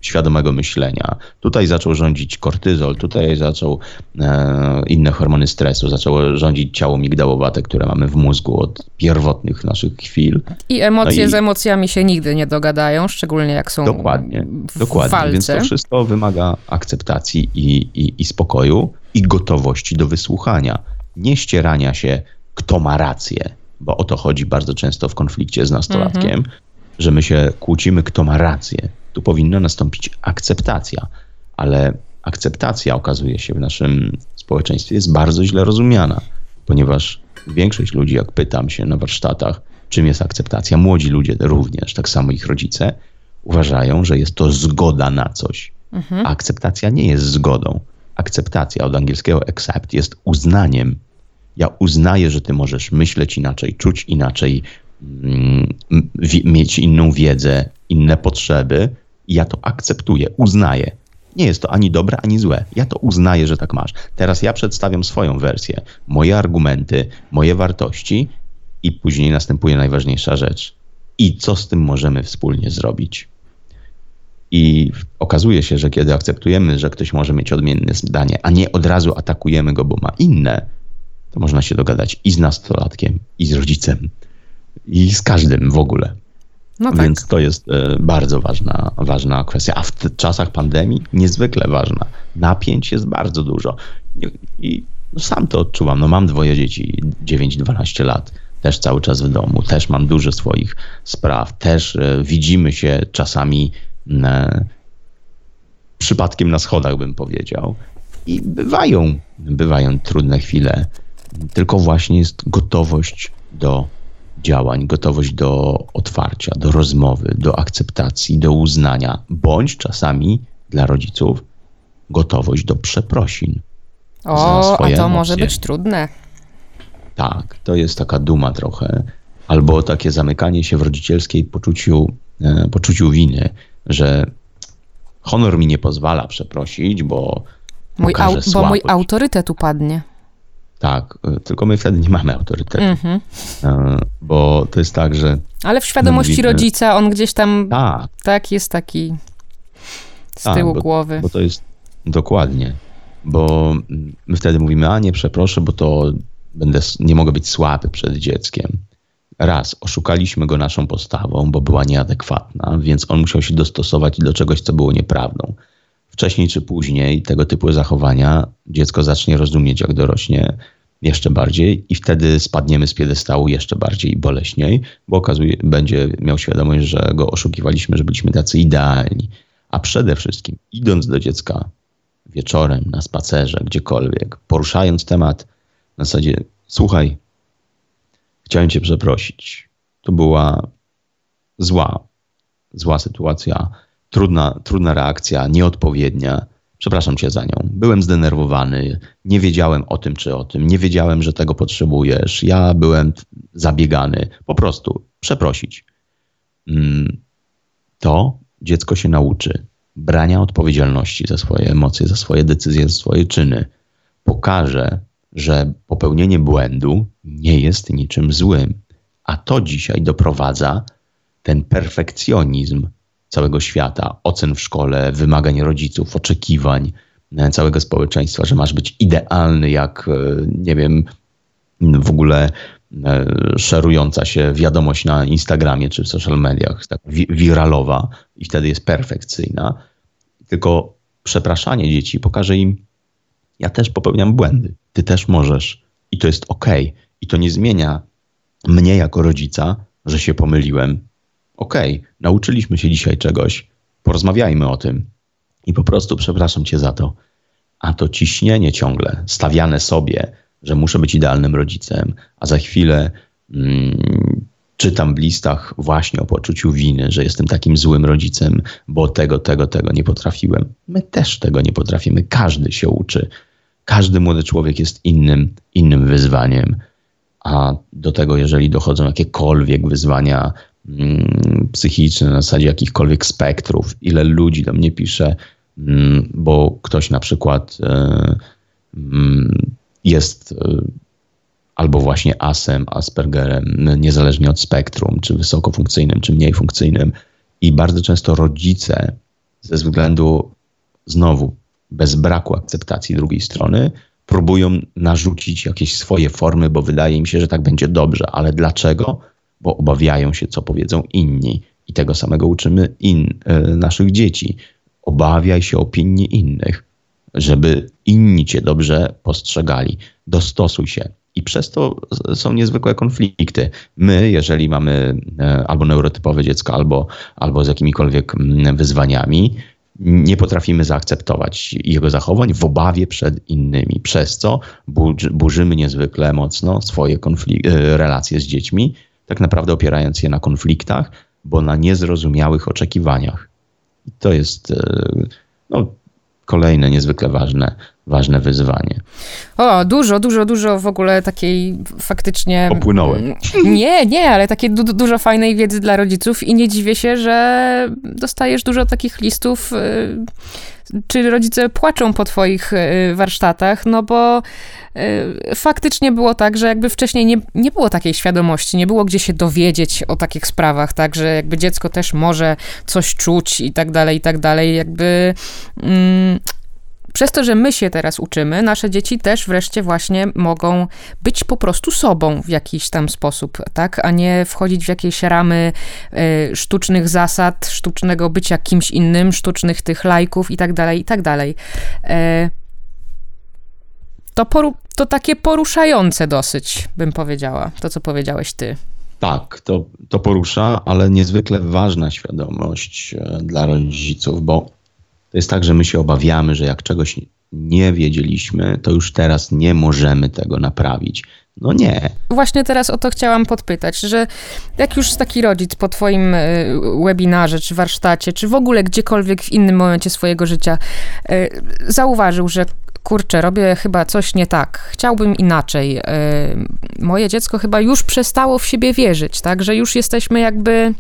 świadomego myślenia. Tutaj zaczął rządzić kortyzol, tutaj zaczął e, inne hormony stresu, zaczęło rządzić ciało migdałowate, które mamy w mózgu od pierwotnych naszych chwil. I emocje no i... z emocjami się nigdy nie dogadają, szczególnie jak są dokładnie, w dokładnie. walce. Więc to wszystko wymaga akceptacji i, i, i spokoju i gotowości do wysłuchania. Nie ścierania się, kto ma rację, bo o to chodzi bardzo często w konflikcie z nastolatkiem, mhm. Że my się kłócimy, kto ma rację. Tu powinna nastąpić akceptacja, ale akceptacja okazuje się w naszym społeczeństwie jest bardzo źle rozumiana, ponieważ większość ludzi, jak pytam się na warsztatach, czym jest akceptacja, młodzi ludzie również, tak samo ich rodzice, uważają, że jest to zgoda na coś. Mhm. A akceptacja nie jest zgodą akceptacja od angielskiego accept jest uznaniem. Ja uznaję, że ty możesz myśleć inaczej, czuć inaczej, mieć inną wiedzę, inne potrzeby. Ja to akceptuję, uznaję. Nie jest to ani dobre, ani złe. Ja to uznaję, że tak masz. Teraz ja przedstawiam swoją wersję, moje argumenty, moje wartości i później następuje najważniejsza rzecz. I co z tym możemy wspólnie zrobić? I okazuje się, że kiedy akceptujemy, że ktoś może mieć odmienne zdanie, a nie od razu atakujemy go, bo ma inne, to można się dogadać i z nastolatkiem, i z rodzicem, i z każdym w ogóle. No tak. Więc to jest e, bardzo ważna, ważna kwestia. A w czasach pandemii niezwykle ważna. Napięć jest bardzo dużo. I no sam to odczuwam. No mam dwoje dzieci, 9-12 lat. Też cały czas w domu, też mam dużo swoich spraw, też e, widzimy się czasami e, przypadkiem na schodach, bym powiedział. I bywają, bywają trudne chwile, tylko właśnie jest gotowość do działań, gotowość do otwarcia, do rozmowy, do akceptacji, do uznania, bądź czasami dla rodziców gotowość do przeprosin. O, a to emocje. może być trudne. Tak, to jest taka duma trochę, albo takie zamykanie się w rodzicielskiej poczuciu, e, poczuciu winy, że honor mi nie pozwala przeprosić, bo mój, au, bo mój autorytet upadnie. Tak, e, tylko my wtedy nie mamy autorytetu. Mm-hmm. Bo to jest tak, że. Ale w świadomości mówimy, rodzica on gdzieś tam. Tak. Tak, jest taki z tak, tyłu bo, głowy. Bo to jest dokładnie. Bo my wtedy mówimy, a nie przeproszę, bo to będę, nie mogę być słaby przed dzieckiem. Raz, oszukaliśmy go naszą postawą, bo była nieadekwatna, więc on musiał się dostosować do czegoś, co było nieprawdą wcześniej czy później tego typu zachowania dziecko zacznie rozumieć, jak dorośnie jeszcze bardziej i wtedy spadniemy z piedestału jeszcze bardziej i boleśniej, bo okazuje, będzie miał świadomość, że go oszukiwaliśmy, że byliśmy tacy idealni. A przede wszystkim, idąc do dziecka wieczorem, na spacerze, gdziekolwiek, poruszając temat na zasadzie, słuchaj, chciałem cię przeprosić. To była zła, zła sytuacja trudna, trudna reakcja, nieodpowiednia. Przepraszam cię za nią. Byłem zdenerwowany, nie wiedziałem o tym czy o tym, nie wiedziałem, że tego potrzebujesz. Ja byłem zabiegany. Po prostu przeprosić. Mm, to dziecko się nauczy brania odpowiedzialności za swoje emocje, za swoje decyzje, za swoje czyny. Pokaże, że popełnienie błędu nie jest niczym złym. A to dzisiaj doprowadza ten perfekcjonizm całego świata, ocen w szkole, wymagań rodziców, oczekiwań e, całego społeczeństwa, że masz być idealny, jak e, nie wiem, w ogóle e, szerująca się wiadomość na Instagramie czy w social mediach, tak wiralowa i wtedy jest perfekcyjna. Tylko przepraszanie dzieci pokaże im, ja też popełniam błędy, ty też możesz i to jest ok. I to nie zmienia mnie jako rodzica, że się pomyliłem, okej, okay, nauczyliśmy się dzisiaj czegoś, porozmawiajmy o tym. I po prostu przepraszam cię za to. A to ciśnienie ciągle, stawiane sobie, że muszę być idealnym rodzicem, a za chwilę mm, czytam w listach właśnie o poczuciu winy, że jestem takim złym rodzicem, bo tego, tego, tego nie potrafiłem. My też tego nie potrafimy. Każdy się uczy. Każdy młody człowiek jest innym, innym wyzwaniem. A do tego, jeżeli dochodzą jakiekolwiek wyzwania psychiczne, na zasadzie jakichkolwiek spektrów, ile ludzi do mnie pisze, mm, bo ktoś na przykład e, mm, jest e, albo właśnie asem, Aspergerem, niezależnie od spektrum, czy wysokofunkcyjnym, czy mniej funkcyjnym. I bardzo często rodzice ze względu znowu bez braku akceptacji drugiej strony próbują narzucić jakieś swoje formy, bo wydaje im się, że tak będzie dobrze. Ale dlaczego? Bo obawiają się, co powiedzą inni. I tego samego uczymy in, e, naszych dzieci. Obawiaj się opinii innych, żeby inni cię dobrze postrzegali. Dostosuj się. I przez to są niezwykłe konflikty. My, jeżeli mamy e, albo neurotypowe dziecko, albo, albo z jakimikolwiek wyzwaniami, nie potrafimy zaakceptować jego zachowań w obawie przed innymi, przez co burzymy niezwykle mocno swoje e, relacje z dziećmi tak naprawdę opierając je na konfliktach, bo na niezrozumiałych oczekiwaniach. I to jest e, no, kolejne niezwykle ważne, ważne wyzwanie. O, dużo, dużo, dużo w ogóle takiej faktycznie. Opłynąłem. Nie, nie, ale takie du dużo fajnej wiedzy dla rodziców i nie dziwię się, że dostajesz dużo takich listów. Czy rodzice płaczą po twoich y, warsztatach, no bo y, faktycznie było tak, że jakby wcześniej nie, nie było takiej świadomości, nie było gdzie się dowiedzieć o takich sprawach, tak, że jakby dziecko też może coś czuć i tak dalej, i tak dalej, jakby... Mm, przez to, że my się teraz uczymy, nasze dzieci też wreszcie właśnie mogą być po prostu sobą w jakiś tam sposób, tak? A nie wchodzić w jakieś ramy y, sztucznych zasad, sztucznego bycia kimś innym, sztucznych tych lajków i tak dalej, i tak dalej. Y, to, poru- to takie poruszające dosyć, bym powiedziała, to co powiedziałeś ty. Tak, to, to porusza, ale niezwykle ważna świadomość e, dla rodziców, bo jest tak, że my się obawiamy, że jak czegoś nie wiedzieliśmy, to już teraz nie możemy tego naprawić. No nie. Właśnie teraz o to chciałam podpytać, że jak już taki rodzic po twoim e, webinarze, czy warsztacie, czy w ogóle gdziekolwiek w innym momencie swojego życia e, zauważył, że kurczę, robię chyba coś nie tak, chciałbym inaczej. Moje dziecko chyba już przestało w siebie wierzyć, tak, że już jesteśmy jakby,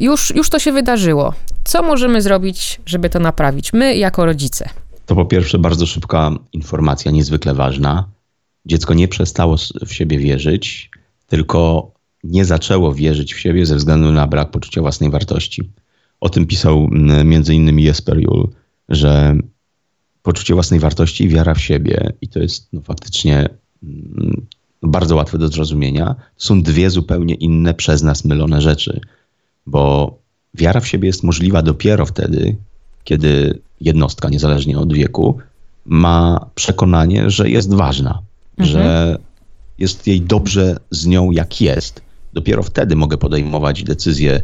już, już to się wydarzyło. Co możemy zrobić, żeby to naprawić? My jako rodzice. To po pierwsze bardzo szybka informacja, niezwykle ważna. Dziecko nie przestało w siebie wierzyć, tylko nie zaczęło wierzyć w siebie ze względu na brak poczucia własnej wartości. O tym pisał między innymi Jesper Juhl, że poczucie własnej wartości i wiara w siebie, i to jest no, faktycznie mm, bardzo łatwe do zrozumienia, są dwie zupełnie inne przez nas mylone rzeczy, bo wiara w siebie jest możliwa dopiero wtedy, kiedy jednostka, niezależnie od wieku, ma przekonanie, że jest ważna, mhm. że jest jej dobrze z nią, jak jest. Dopiero wtedy mogę podejmować decyzje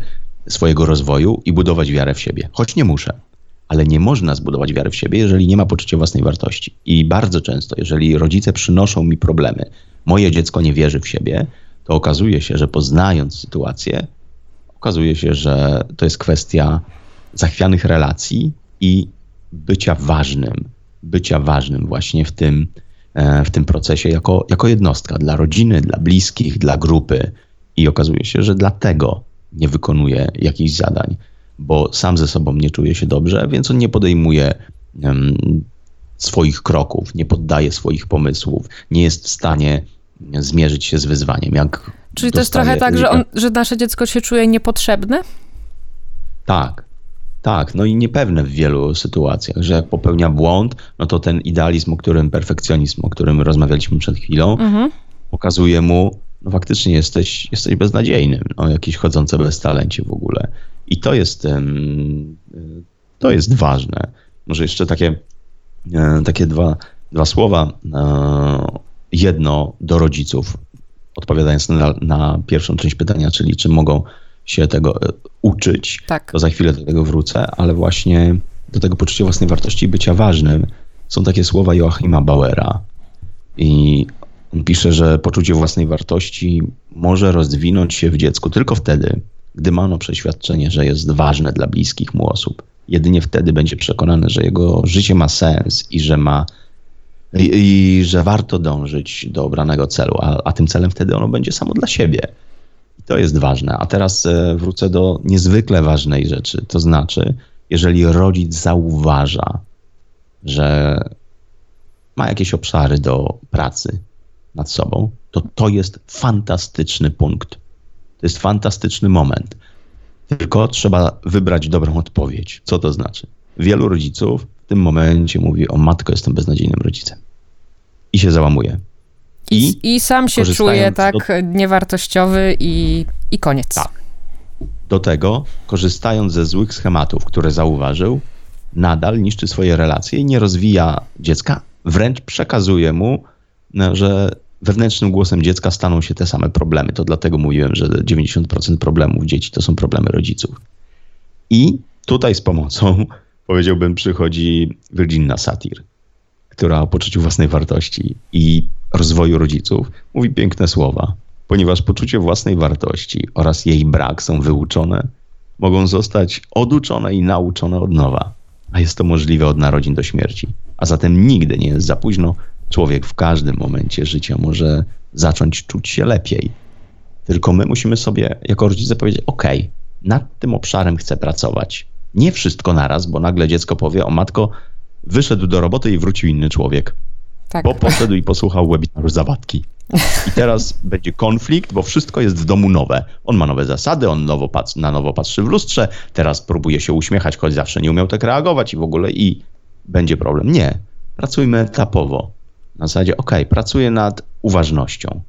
swojego rozwoju i budować wiarę w siebie, choć nie muszę ale nie można zbudować wiary w siebie, jeżeli nie ma poczucia własnej wartości. I bardzo często, jeżeli rodzice przynoszą mi problemy, moje dziecko nie wierzy w siebie, to okazuje się, że poznając sytuację, okazuje się, że to jest kwestia zachwianych relacji i bycia ważnym, bycia ważnym właśnie w tym, e, w tym procesie jako, jako jednostka dla rodziny, dla bliskich, dla grupy. I okazuje się, że dlatego nie wykonuje jakichś zadań bo sam ze sobą nie czuje się dobrze, więc on nie podejmuje um, swoich kroków, nie poddaje swoich pomysłów, nie jest w stanie zmierzyć się z wyzwaniem. Jak Czyli to jest trochę tak, że, on, że nasze dziecko się czuje niepotrzebne? Tak, tak, no i niepewne w wielu sytuacjach, że jak popełnia błąd, no to ten idealizm, o którym, perfekcjonizm, o którym rozmawialiśmy przed chwilą, mhm. pokazuje mu, no faktycznie jesteś, jesteś beznadziejnym, no jakiś chodzące beztalencie w ogóle. I to jest, to jest ważne. Może jeszcze takie, e, takie dwa, dwa słowa. E, jedno do rodziców, odpowiadając na, na pierwszą część pytania, czyli czy mogą się tego e, uczyć, tak. to za chwilę do tego wrócę, ale właśnie do tego poczucia własnej wartości i bycia ważnym są takie słowa Joachima Bauera. I on pisze, że poczucie własnej wartości może rozwinąć się w dziecku tylko wtedy, gdy ma ono przeświadczenie, że jest ważne dla bliskich mu osób. Jedynie wtedy będzie przekonany, że jego życie ma sens i że ma i, i że warto dążyć do obranego celu, a, a, tym celem wtedy ono będzie samo dla siebie. I to jest ważne. A teraz e, wrócę do niezwykle ważnej rzeczy. To znaczy, jeżeli rodzic zauważa, że ma jakieś obszary do pracy nad sobą, to to jest fantastyczny punkt to jest fantastyczny moment. Tylko trzeba wybrać dobrą odpowiedź. Co to znaczy? Wielu rodziców w tym momencie mówi: O matko, jestem beznadziejnym rodzicem. I się załamuje. I, I, sam się czuje tak do... niewartościowy i, i koniec. Tak. Do tego, korzystając ze złych schematów, które zauważył, nadal niszczy swoje relacje i nie rozwija dziecka, wręcz przekazuje mu, no, że wewnętrznym głosem dziecka staną się te same problemy. To dlatego mówiłem, że 90% problemów dzieci to są problemy rodziców. I tutaj z pomocą, powiedziałbym, przychodzi Virginia Satir, która o poczuciu własnej wartości i rozwoju rodziców mówi piękne słowa. Ponieważ poczucie własnej wartości oraz jej brak są wyuczone, mogą zostać oduczone i nauczone od nowa. A jest to możliwe od narodzin do śmierci. A zatem nigdy nie jest za późno, Człowiek w każdym momencie życia może zacząć czuć się lepiej. Tylko my musimy sobie jako rodzice powiedzieć: OK, nad tym obszarem chcę pracować. Nie wszystko naraz, bo nagle dziecko powie: O matko, wyszedł do roboty i wrócił inny człowiek. Tak. Bo poszedł i posłuchał webinaru Zawadki. I teraz będzie konflikt, bo wszystko jest w domu nowe. On ma nowe zasady, on nowo patrzy, na nowo patrzy w lustrze, teraz próbuje się uśmiechać, choć zawsze nie umiał tak reagować i w ogóle i będzie problem. Nie. Pracujmy etapowo. Na zasadzie, ok, pracuję nad uważnością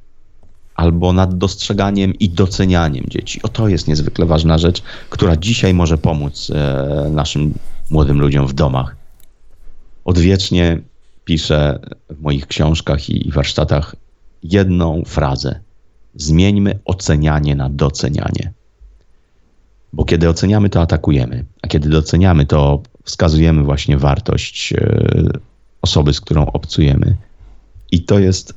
albo nad dostrzeganiem i docenianiem dzieci. O to jest niezwykle ważna rzecz, która dzisiaj może pomóc e, naszym młodym ludziom w domach. Odwiecznie piszę w moich książkach i warsztatach jedną frazę. Zmieńmy ocenianie na docenianie. Bo kiedy oceniamy, to atakujemy, a kiedy doceniamy, to wskazujemy właśnie wartość e, osoby, z którą obcujemy. I to jest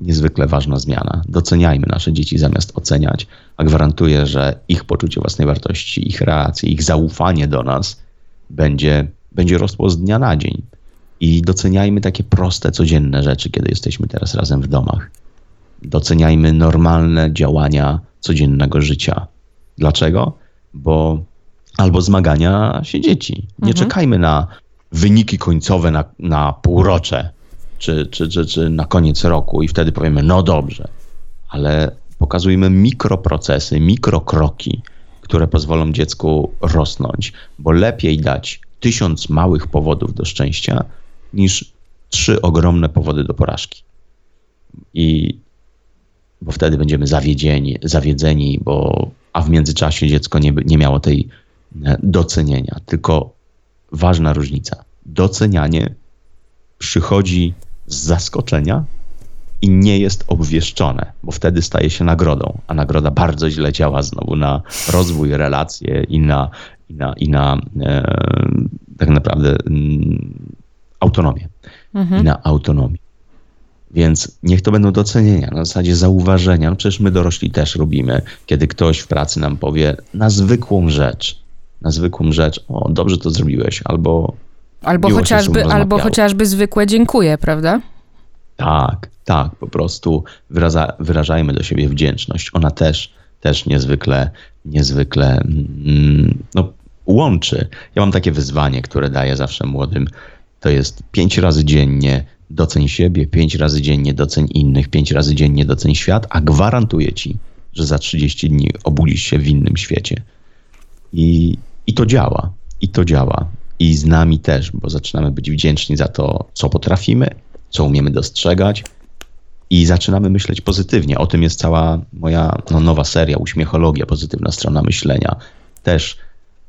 niezwykle ważna zmiana. Doceniajmy nasze dzieci zamiast oceniać, a gwarantuję, że ich poczucie własnej wartości, ich reakcje, ich zaufanie do nas będzie, będzie rosło z dnia na dzień. I doceniajmy takie proste, codzienne rzeczy, kiedy jesteśmy teraz razem w domach. Doceniajmy normalne działania codziennego życia. Dlaczego? Bo albo zmagania się dzieci. Nie mhm. czekajmy na wyniki końcowe na, na półrocze czy, czy, czy, czy na koniec roku i wtedy powiemy, no dobrze, ale pokazujmy mikroprocesy, mikrokroki, które pozwolą dziecku rosnąć, bo lepiej dać tysiąc małych powodów do szczęścia niż trzy ogromne powody do porażki. I bo wtedy będziemy zawiedzieni, zawiedzeni, bo a w międzyczasie dziecko nie, nie miało tej e, docenienia. Tylko ważna różnica. Docenianie przychodzi z zaskoczenia i nie jest obwieszczone, bo wtedy staje się nagrodą, a nagroda bardzo źle działa znowu na rozwój, relacje i na, i na, i na e, tak naprawdę mm, autonomię. Mhm. I na autonomię. Więc niech to będą docenienia, na zasadzie zauważenia. No przecież my dorośli też robimy, kiedy ktoś w pracy nam powie na zwykłą rzecz, na zwykłą rzecz, o dobrze to zrobiłeś, albo Albo chociażby, albo chociażby zwykłe dziękuję, prawda? Tak, tak, po prostu wyraza, wyrażajmy do siebie wdzięczność. Ona też, też niezwykle, niezwykle mm, no, łączy. Ja mam takie wyzwanie, które daję zawsze młodym. To jest pięć razy dziennie doceń siebie, pięć razy dziennie doceń innych, pięć razy dziennie doceń świat, a gwarantuję ci, że za 30 dni obudzisz się w innym świecie. I, i to działa. I to działa i z nami też, bo zaczynamy być wdzięczni za to, co potrafimy, co umiemy dostrzegać i zaczynamy myśleć pozytywnie. O tym jest cała moja no, nowa seria, Uśmiechologia, pozytywna strona myślenia. Też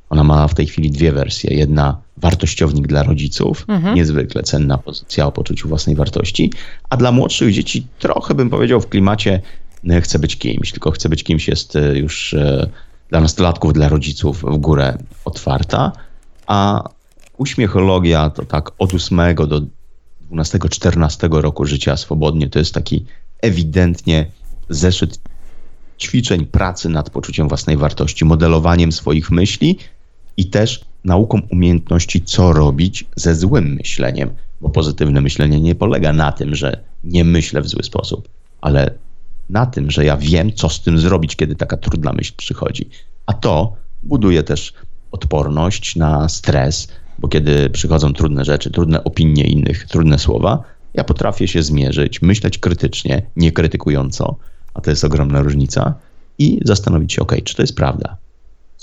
ona ma w tej chwili dwie wersje. Jedna wartościownik dla rodziców, mhm. niezwykle cenna pozycja o poczuciu własnej wartości, a dla młodszych dzieci trochę bym powiedział w klimacie no, chcę być kimś, tylko chcę być kimś jest e, już e, dla nastolatków, dla rodziców w górę otwarta, a uśmiechologia to tak od 8 do 12-14 roku życia swobodnie to jest taki ewidentnie zeszyt ćwiczeń pracy nad poczuciem własnej wartości, modelowaniem swoich myśli i też nauką umiejętności, co robić ze złym myśleniem, bo pozytywne myślenie nie polega na tym, że nie myślę w zły sposób, ale na tym, że ja wiem, co z tym zrobić, kiedy taka trudna myśl przychodzi. A to buduje też odporność na stres, bo kiedy przychodzą trudne rzeczy, trudne opinie innych, trudne słowa, ja potrafię się zmierzyć, myśleć krytycznie, nie krytykująco, a to jest ogromna różnica, i zastanowić się, ok, czy to jest prawda?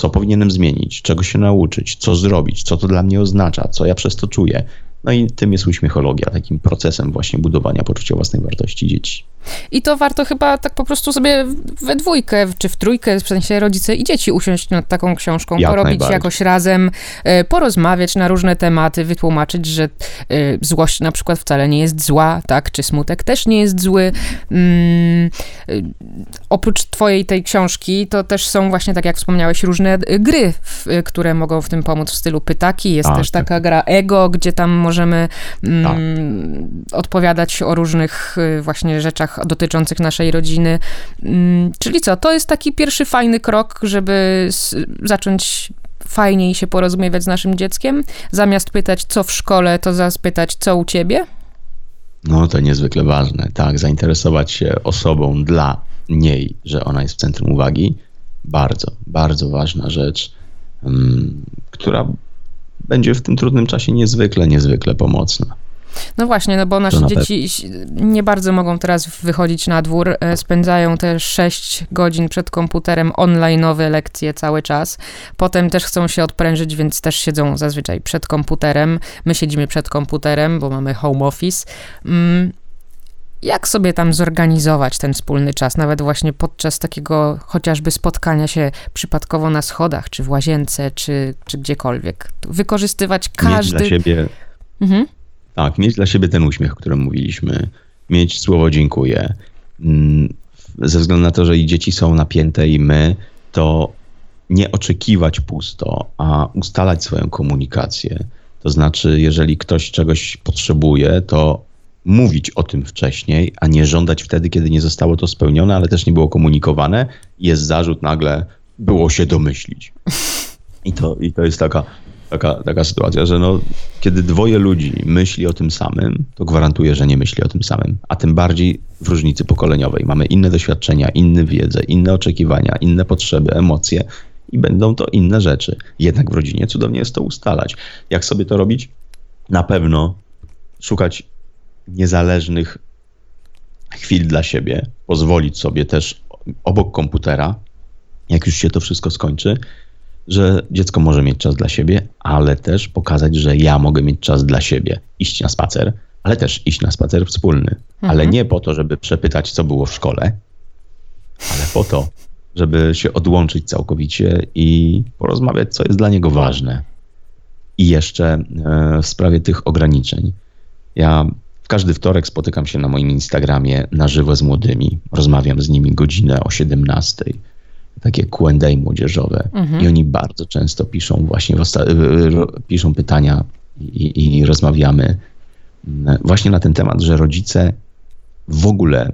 Co powinienem zmienić, czego się nauczyć, co zrobić, co to dla mnie oznacza, co ja przez to czuję, no i tym jest uśmiechologia, takim procesem właśnie budowania poczucia własnej wartości dzieci. I to warto chyba tak po prostu sobie we dwójkę, czy w trójkę, w sensie rodzice i dzieci usiąść nad taką książką, Jak porobić jakoś razem, e, porozmawiać na różne tematy, wytłumaczyć, że e, złość na przykład wcale nie jest zła, tak, czy smutek też nie jest zły. Mm, e, oprócz twojej tej książki, to też są właśnie, tak jak wspomniałeś, różne gry, które mogą w tym pomóc w stylu pytaki. Jest też tak. taka gra Ego, gdzie tam możemy mm, tak. odpowiadać o różnych właśnie rzeczach dotyczących naszej rodziny. Mm, czyli co, to jest taki pierwszy fajny krok, żeby zacząć fajniej się porozumiewać z naszym dzieckiem. Zamiast pytać, co w szkole, to zapytać, co u ciebie? No to niezwykle ważne, tak. Zainteresować się osobą dla niej, że ona jest w centrum uwagi. Bardzo, bardzo ważna rzecz, um, która będzie w tym trudnym czasie niezwykle, niezwykle pomocna. No właśnie, no bo nasze dzieci nie bardzo mogą teraz wychodzić na dwór, e, spędzają te 6 godzin przed komputerem online'owe lekcje cały czas. Potem też chcą się odprężyć, więc też siedzą zazwyczaj przed komputerem. My siedzimy przed komputerem, bo mamy home office. Mm, jak sobie tam zorganizować ten wspólny czas, nawet właśnie podczas takiego chociażby spotkania się przypadkowo na schodach, czy w łazience, czy, czy gdziekolwiek? Wykorzystywać każdy... Mieć dla siebie... Mhm. Tak, mieć dla siebie ten uśmiech, o którym mówiliśmy. Mieć słowo dziękuję. Mm, ze względu na to, że i dzieci są napięte i my, to nie oczekiwać pusto, a ustalać swoją komunikację. To znaczy, jeżeli ktoś czegoś potrzebuje, to mówić o tym wcześniej, a nie żądać wtedy, kiedy nie zostało to spełnione, ale też nie było komunikowane. Jest zarzut nagle, było się domyślić. I to, i to jest taka, taka, taka sytuacja, że no, kiedy dwoje ludzi myśli o tym samym, to gwarantuję, że nie myśli o tym samym. A tym bardziej w różnicy pokoleniowej. Mamy inne doświadczenia, inne wiedzę, inne oczekiwania, inne potrzeby, emocje i będą to inne rzeczy. Jednak w rodzinie cudownie jest to ustalać. Jak sobie to robić? Na pewno szukać niezależnych chwil dla siebie, pozwolić sobie też obok komputera, jak już się to wszystko skończy, że dziecko może mieć czas dla siebie, ale też pokazać, że ja mogę mieć czas dla siebie. Iść na spacer, ale też iść na spacer wspólny. Mhm. Ale nie po to, żeby przepytać, co było w szkole, ale po to, żeby się odłączyć całkowicie i porozmawiać, co jest dla niego ważne. I jeszcze e, w sprawie tych ograniczeń. Ja każdy wtorek spotykam się na moim Instagramie na żywo z młodymi. Rozmawiam z nimi godzinę o 17. Takie Q&A młodzieżowe. Mhm. I oni bardzo często piszą właśnie, piszą pytania i, i rozmawiamy właśnie na ten temat, że rodzice w ogóle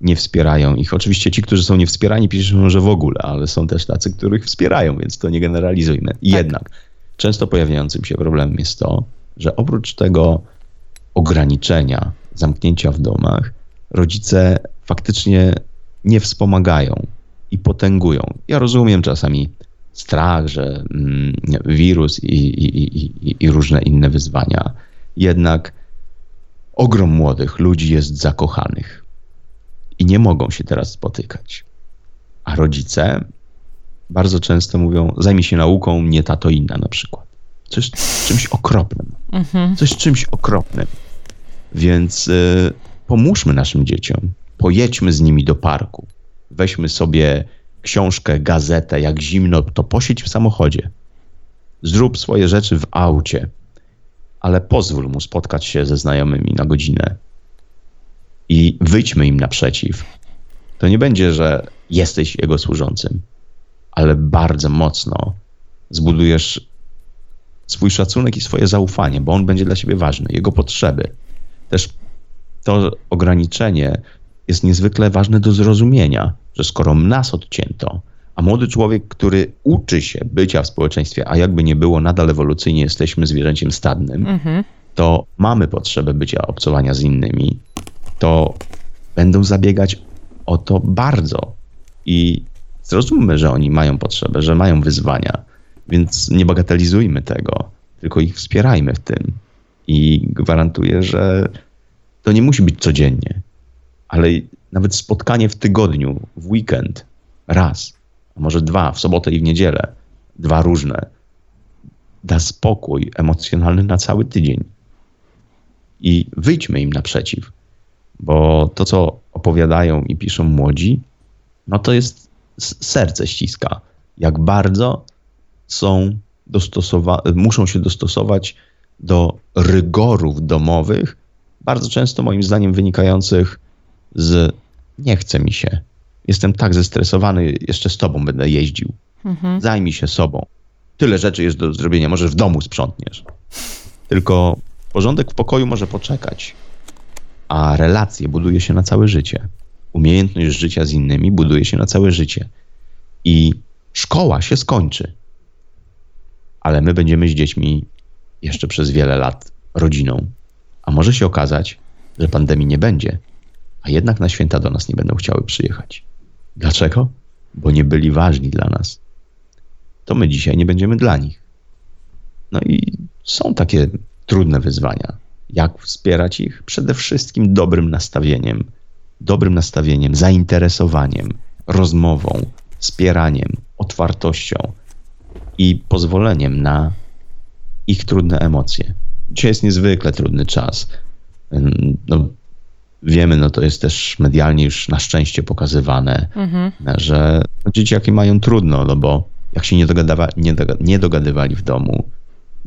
nie wspierają ich. Oczywiście ci, którzy są niewspierani, piszą, że w ogóle, ale są też tacy, których wspierają, więc to nie generalizujmy. Tak. Jednak często pojawiającym się problemem jest to, że oprócz tego ograniczenia, zamknięcia w domach, rodzice faktycznie nie wspomagają i potęgują. Ja rozumiem czasami strach, że mm, wirus i, i, i, i różne inne wyzwania, jednak ogrom młodych ludzi jest zakochanych i nie mogą się teraz spotykać. A rodzice bardzo często mówią: zajmij się nauką, nie tato inna na przykład. Coś czymś okropnym. Mhm. Coś czymś okropnym. Więc y, pomóżmy naszym dzieciom. Pojedźmy z nimi do parku. Weźmy sobie książkę, gazetę. Jak zimno, to posiedź w samochodzie. Zrób swoje rzeczy w aucie, ale pozwól mu spotkać się ze znajomymi na godzinę i wyjdźmy im naprzeciw. To nie będzie, że jesteś jego służącym, ale bardzo mocno zbudujesz swój szacunek i swoje zaufanie, bo on będzie dla siebie ważny, jego potrzeby też to ograniczenie jest niezwykle ważne do zrozumienia, że skoro nas odcięto, a młody człowiek, który uczy się bycia w społeczeństwie, a jakby nie było, nadal ewolucyjnie jesteśmy zwierzęciem stadnym, mhm. to mamy potrzebę bycia obcowania z innymi, to będą zabiegać o to bardzo. I zrozummy, że oni mają potrzebę, że mają wyzwania, więc nie bagatelizujmy tego, tylko ich wspierajmy w tym. I gwarantuję, że to nie musi być codziennie, ale nawet spotkanie w tygodniu, w weekend, raz, a może dwa, w sobotę i w niedzielę, dwa różne, da spokój emocjonalny na cały tydzień. I wyjdźmy im naprzeciw, bo to, co opowiadają i piszą młodzi, no to jest serce ściska. Jak bardzo są dostosowa- muszą się dostosować do rygorów domowych, bardzo często moim zdaniem wynikających z nie chce mi się. Jestem tak zestresowany, jeszcze z tobą będę jeździł. Mhm. Zajmij się sobą. Tyle rzeczy jest do zrobienia, może w domu sprzątniesz. Tylko porządek w pokoju może poczekać. A relacje buduje się na całe życie. Umiejętność życia z innymi buduje się na całe życie. I szkoła się skończy. Ale my będziemy z dziećmi jeszcze przez wiele lat rodziną. A może się okazać, że pandemii nie będzie, a jednak na święta do nas nie będą chciały przyjechać. Dlaczego? Bo nie byli ważni dla nas. To my dzisiaj nie będziemy dla nich. No i są takie trudne wyzwania. Jak wspierać ich? Przede wszystkim dobrym nastawieniem. Dobrym nastawieniem, zainteresowaniem, rozmową, wspieraniem, otwartością i pozwoleniem na ich trudne emocje. Dzisiaj jest niezwykle trudny czas. No, wiemy, no to jest też medialnie już na szczęście pokazywane, mhm. że dzieciaki mają trudno, no bo jak się nie, dogadywa, nie, nie dogadywali w domu,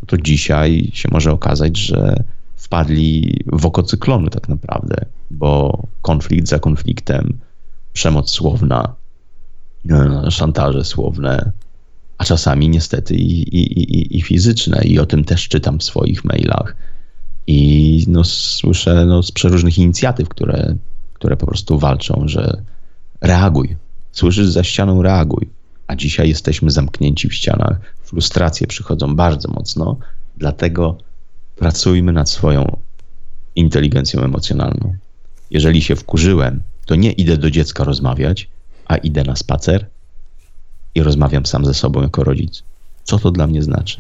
to dzisiaj się może okazać, że wpadli w oko cyklonu tak naprawdę, bo konflikt za konfliktem, przemoc słowna, e, szantaże słowne, a czasami niestety i, i, i, i fizyczne. I o tym też czytam w swoich mailach. I no, słyszę no, z przeróżnych inicjatyw, które, które po prostu walczą, że reaguj. Słyszysz za ścianą, reaguj. A dzisiaj jesteśmy zamknięci w ścianach. Frustracje przychodzą bardzo mocno, dlatego pracujmy nad swoją inteligencją emocjonalną. Jeżeli się wkurzyłem, to nie idę do dziecka rozmawiać, a idę na spacer i rozmawiam sam ze sobą jako rodzic. Co to dla mnie znaczy?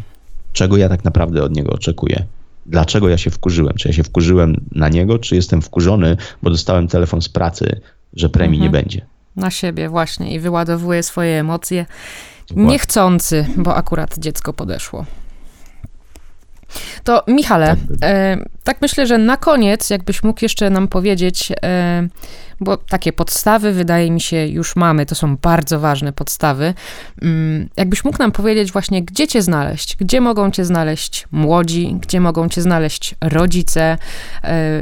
Czego ja tak naprawdę od niego oczekuję? Dlaczego ja się wkurzyłem? Czy ja się wkurzyłem na niego, czy jestem wkurzony, bo dostałem telefon z pracy, że premii mhm. nie będzie? Na siebie właśnie i wyładowuje swoje emocje. Niechcący, bo akurat dziecko podeszło. To Michale, tak, e, tak myślę, że na koniec, jakbyś mógł jeszcze nam powiedzieć, e, bo takie podstawy wydaje mi się już mamy, to są bardzo ważne podstawy. Mm, jakbyś mógł nam powiedzieć właśnie, gdzie cię znaleźć, gdzie mogą cię znaleźć młodzi, gdzie mogą cię znaleźć rodzice, e,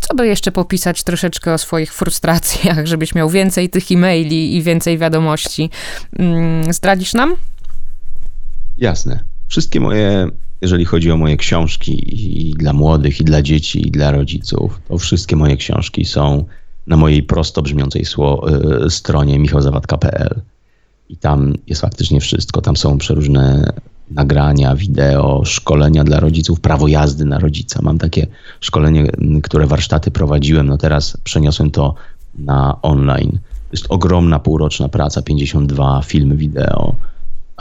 co by jeszcze popisać troszeczkę o swoich frustracjach, żebyś miał więcej tych e-maili i więcej wiadomości. Mm, zdradzisz nam? Jasne. Wszystkie moje jeżeli chodzi o moje książki i dla młodych, i dla dzieci, i dla rodziców, to wszystkie moje książki są na mojej prosto brzmiącej sło, y, stronie michałzawadka.pl. I tam jest faktycznie wszystko. Tam są przeróżne nagrania, wideo, szkolenia dla rodziców, prawo jazdy na rodzica. Mam takie szkolenie, które warsztaty prowadziłem, no teraz przeniosłem to na online. To jest ogromna półroczna praca, 52 filmy wideo,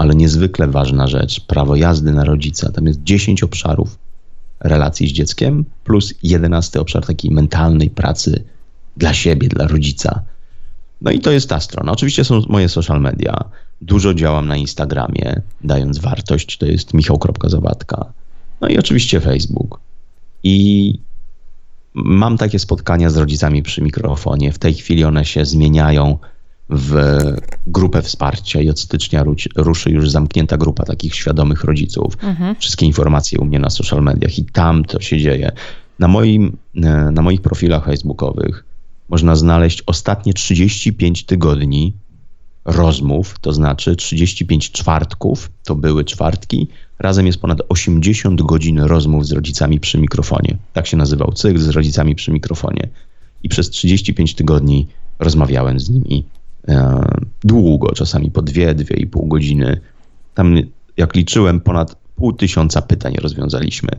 ale niezwykle ważna rzecz, prawo jazdy na rodzica. Tam jest 10 obszarów relacji z dzieckiem, plus 11 obszar takiej mentalnej pracy dla siebie, dla rodzica. No i to jest ta strona. Oczywiście są moje social media. Dużo działam na Instagramie, dając wartość. To jest michał.zawadka. No i oczywiście Facebook. I mam takie spotkania z rodzicami przy mikrofonie. W tej chwili one się zmieniają w grupę wsparcia i od stycznia ruszy już zamknięta grupa takich świadomych rodziców. Mhm. Wszystkie informacje u mnie na social mediach i tam to się dzieje. Na, moim, e, na moich profilach facebookowych można znaleźć ostatnie 35 tygodni rozmów, to znaczy 35 czwartków, to były czwartki, razem jest ponad 80 godzin rozmów z rodzicami przy mikrofonie. Tak się nazywał cykl z rodzicami przy mikrofonie. I przez 35 tygodni rozmawiałem z nimi długo, czasami po dwie, dwie i pół godziny. Tam, jak liczyłem, ponad pół tysiąca pytań rozwiązaliśmy,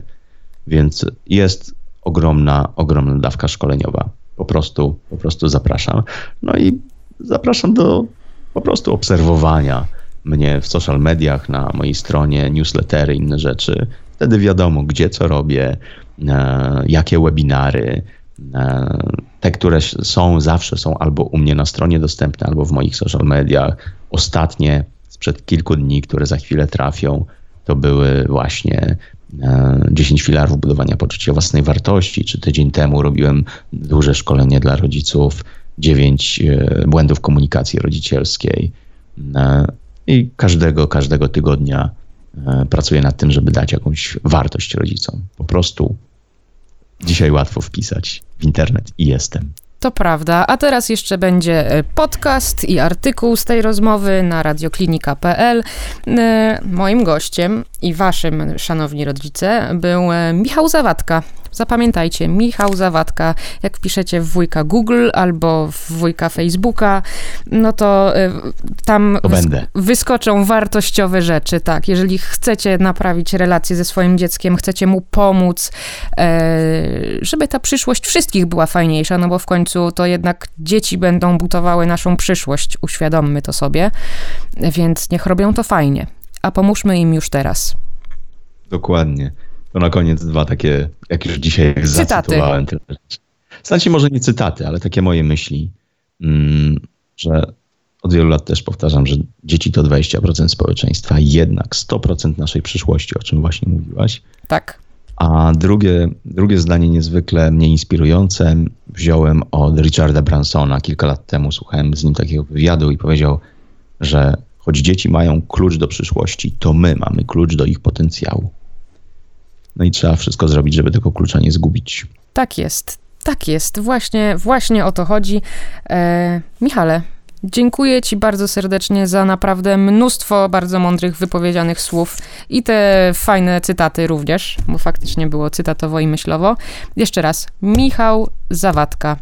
więc jest ogromna, ogromna dawka szkoleniowa. Po prostu, po prostu zapraszam. No i zapraszam do po prostu obserwowania mnie w social mediach, na mojej stronie, newslettery, inne rzeczy. Wtedy wiadomo, gdzie co robię, e, jakie webinary, E, te, które są, zawsze są albo u mnie na stronie dostępne, albo w moich social mediach. Ostatnie sprzed kilku dni, które za chwilę trafią, to były właśnie 10 e, filarów budowania poczucia własnej wartości, czy tydzień temu robiłem duże szkolenie dla rodziców, 9 e, błędów komunikacji rodzicielskiej. I każdego, każdego tygodnia pracuję nad tym, żeby dać jakąś wartość rodzicom. Po prostu Dzisiaj łatwo wpisać w internet i jestem. To prawda, a teraz jeszcze będzie e, podcast i artykuł z tej rozmowy na radioklinika.pl. E, moim gościem i waszym, szanowni rodzice, był e, Michał Zawadka, Zapamiętajcie, Michał Zawadka, jak wpiszecie w wujka Google albo w wujka Facebooka, no to y, tam wyskoczą wartościowe rzeczy, tak. Jeżeli chcecie naprawić relacje ze swoim dzieckiem, chcecie mu pomóc, e, żeby ta przyszłość wszystkich była fajniejsza, no bo w końcu to jednak dzieci będą budowały naszą przyszłość, uświadommy to sobie, więc niech robią to fajnie, a pomóżmy im już teraz. Dokładnie To na koniec dwa takie, jak już dzisiaj zacytowałem. Znaczy może nie cytaty, ale takie moje myśli, mm, że od wielu lat też powtarzam, że dzieci to 20% społeczeństwa, jednak 100% naszej przyszłości, o czym właśnie mówiłaś. Tak. A drugie, drugie zdanie niezwykle mnie inspirujące wziąłem od Richarda Bransona. Kilka lat temu słuchałem z nim takiego wywiadu i powiedział, że choć dzieci mają klucz do przyszłości, to my mamy klucz do ich potencjału. No i trzeba wszystko zrobić, żeby tego klucza nie zgubić. Tak jest. Tak jest. Właśnie, właśnie o to chodzi. E, Michale, Dziękuję Ci bardzo serdecznie za naprawdę mnóstwo bardzo mądrych wypowiedzianych słów i te fajne cytaty również, bo faktycznie było cytatowo i myślowo. Jeszcze raz, Michał Zawadka.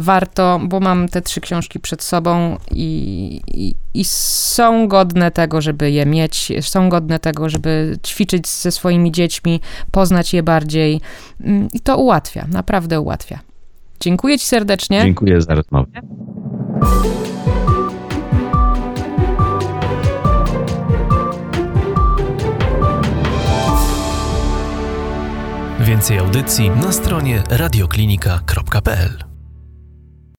Warto, bo mam te trzy książki przed sobą i, i, i, są godne tego, żeby je mieć, są godne tego, żeby ćwiczyć ze swoimi dziećmi, poznać je bardziej mm, i to ułatwia, naprawdę ułatwia. Dziękuję Ci serdecznie. Dziękuję za rozmowę. Więcej audycji na stronie radioklinika.pl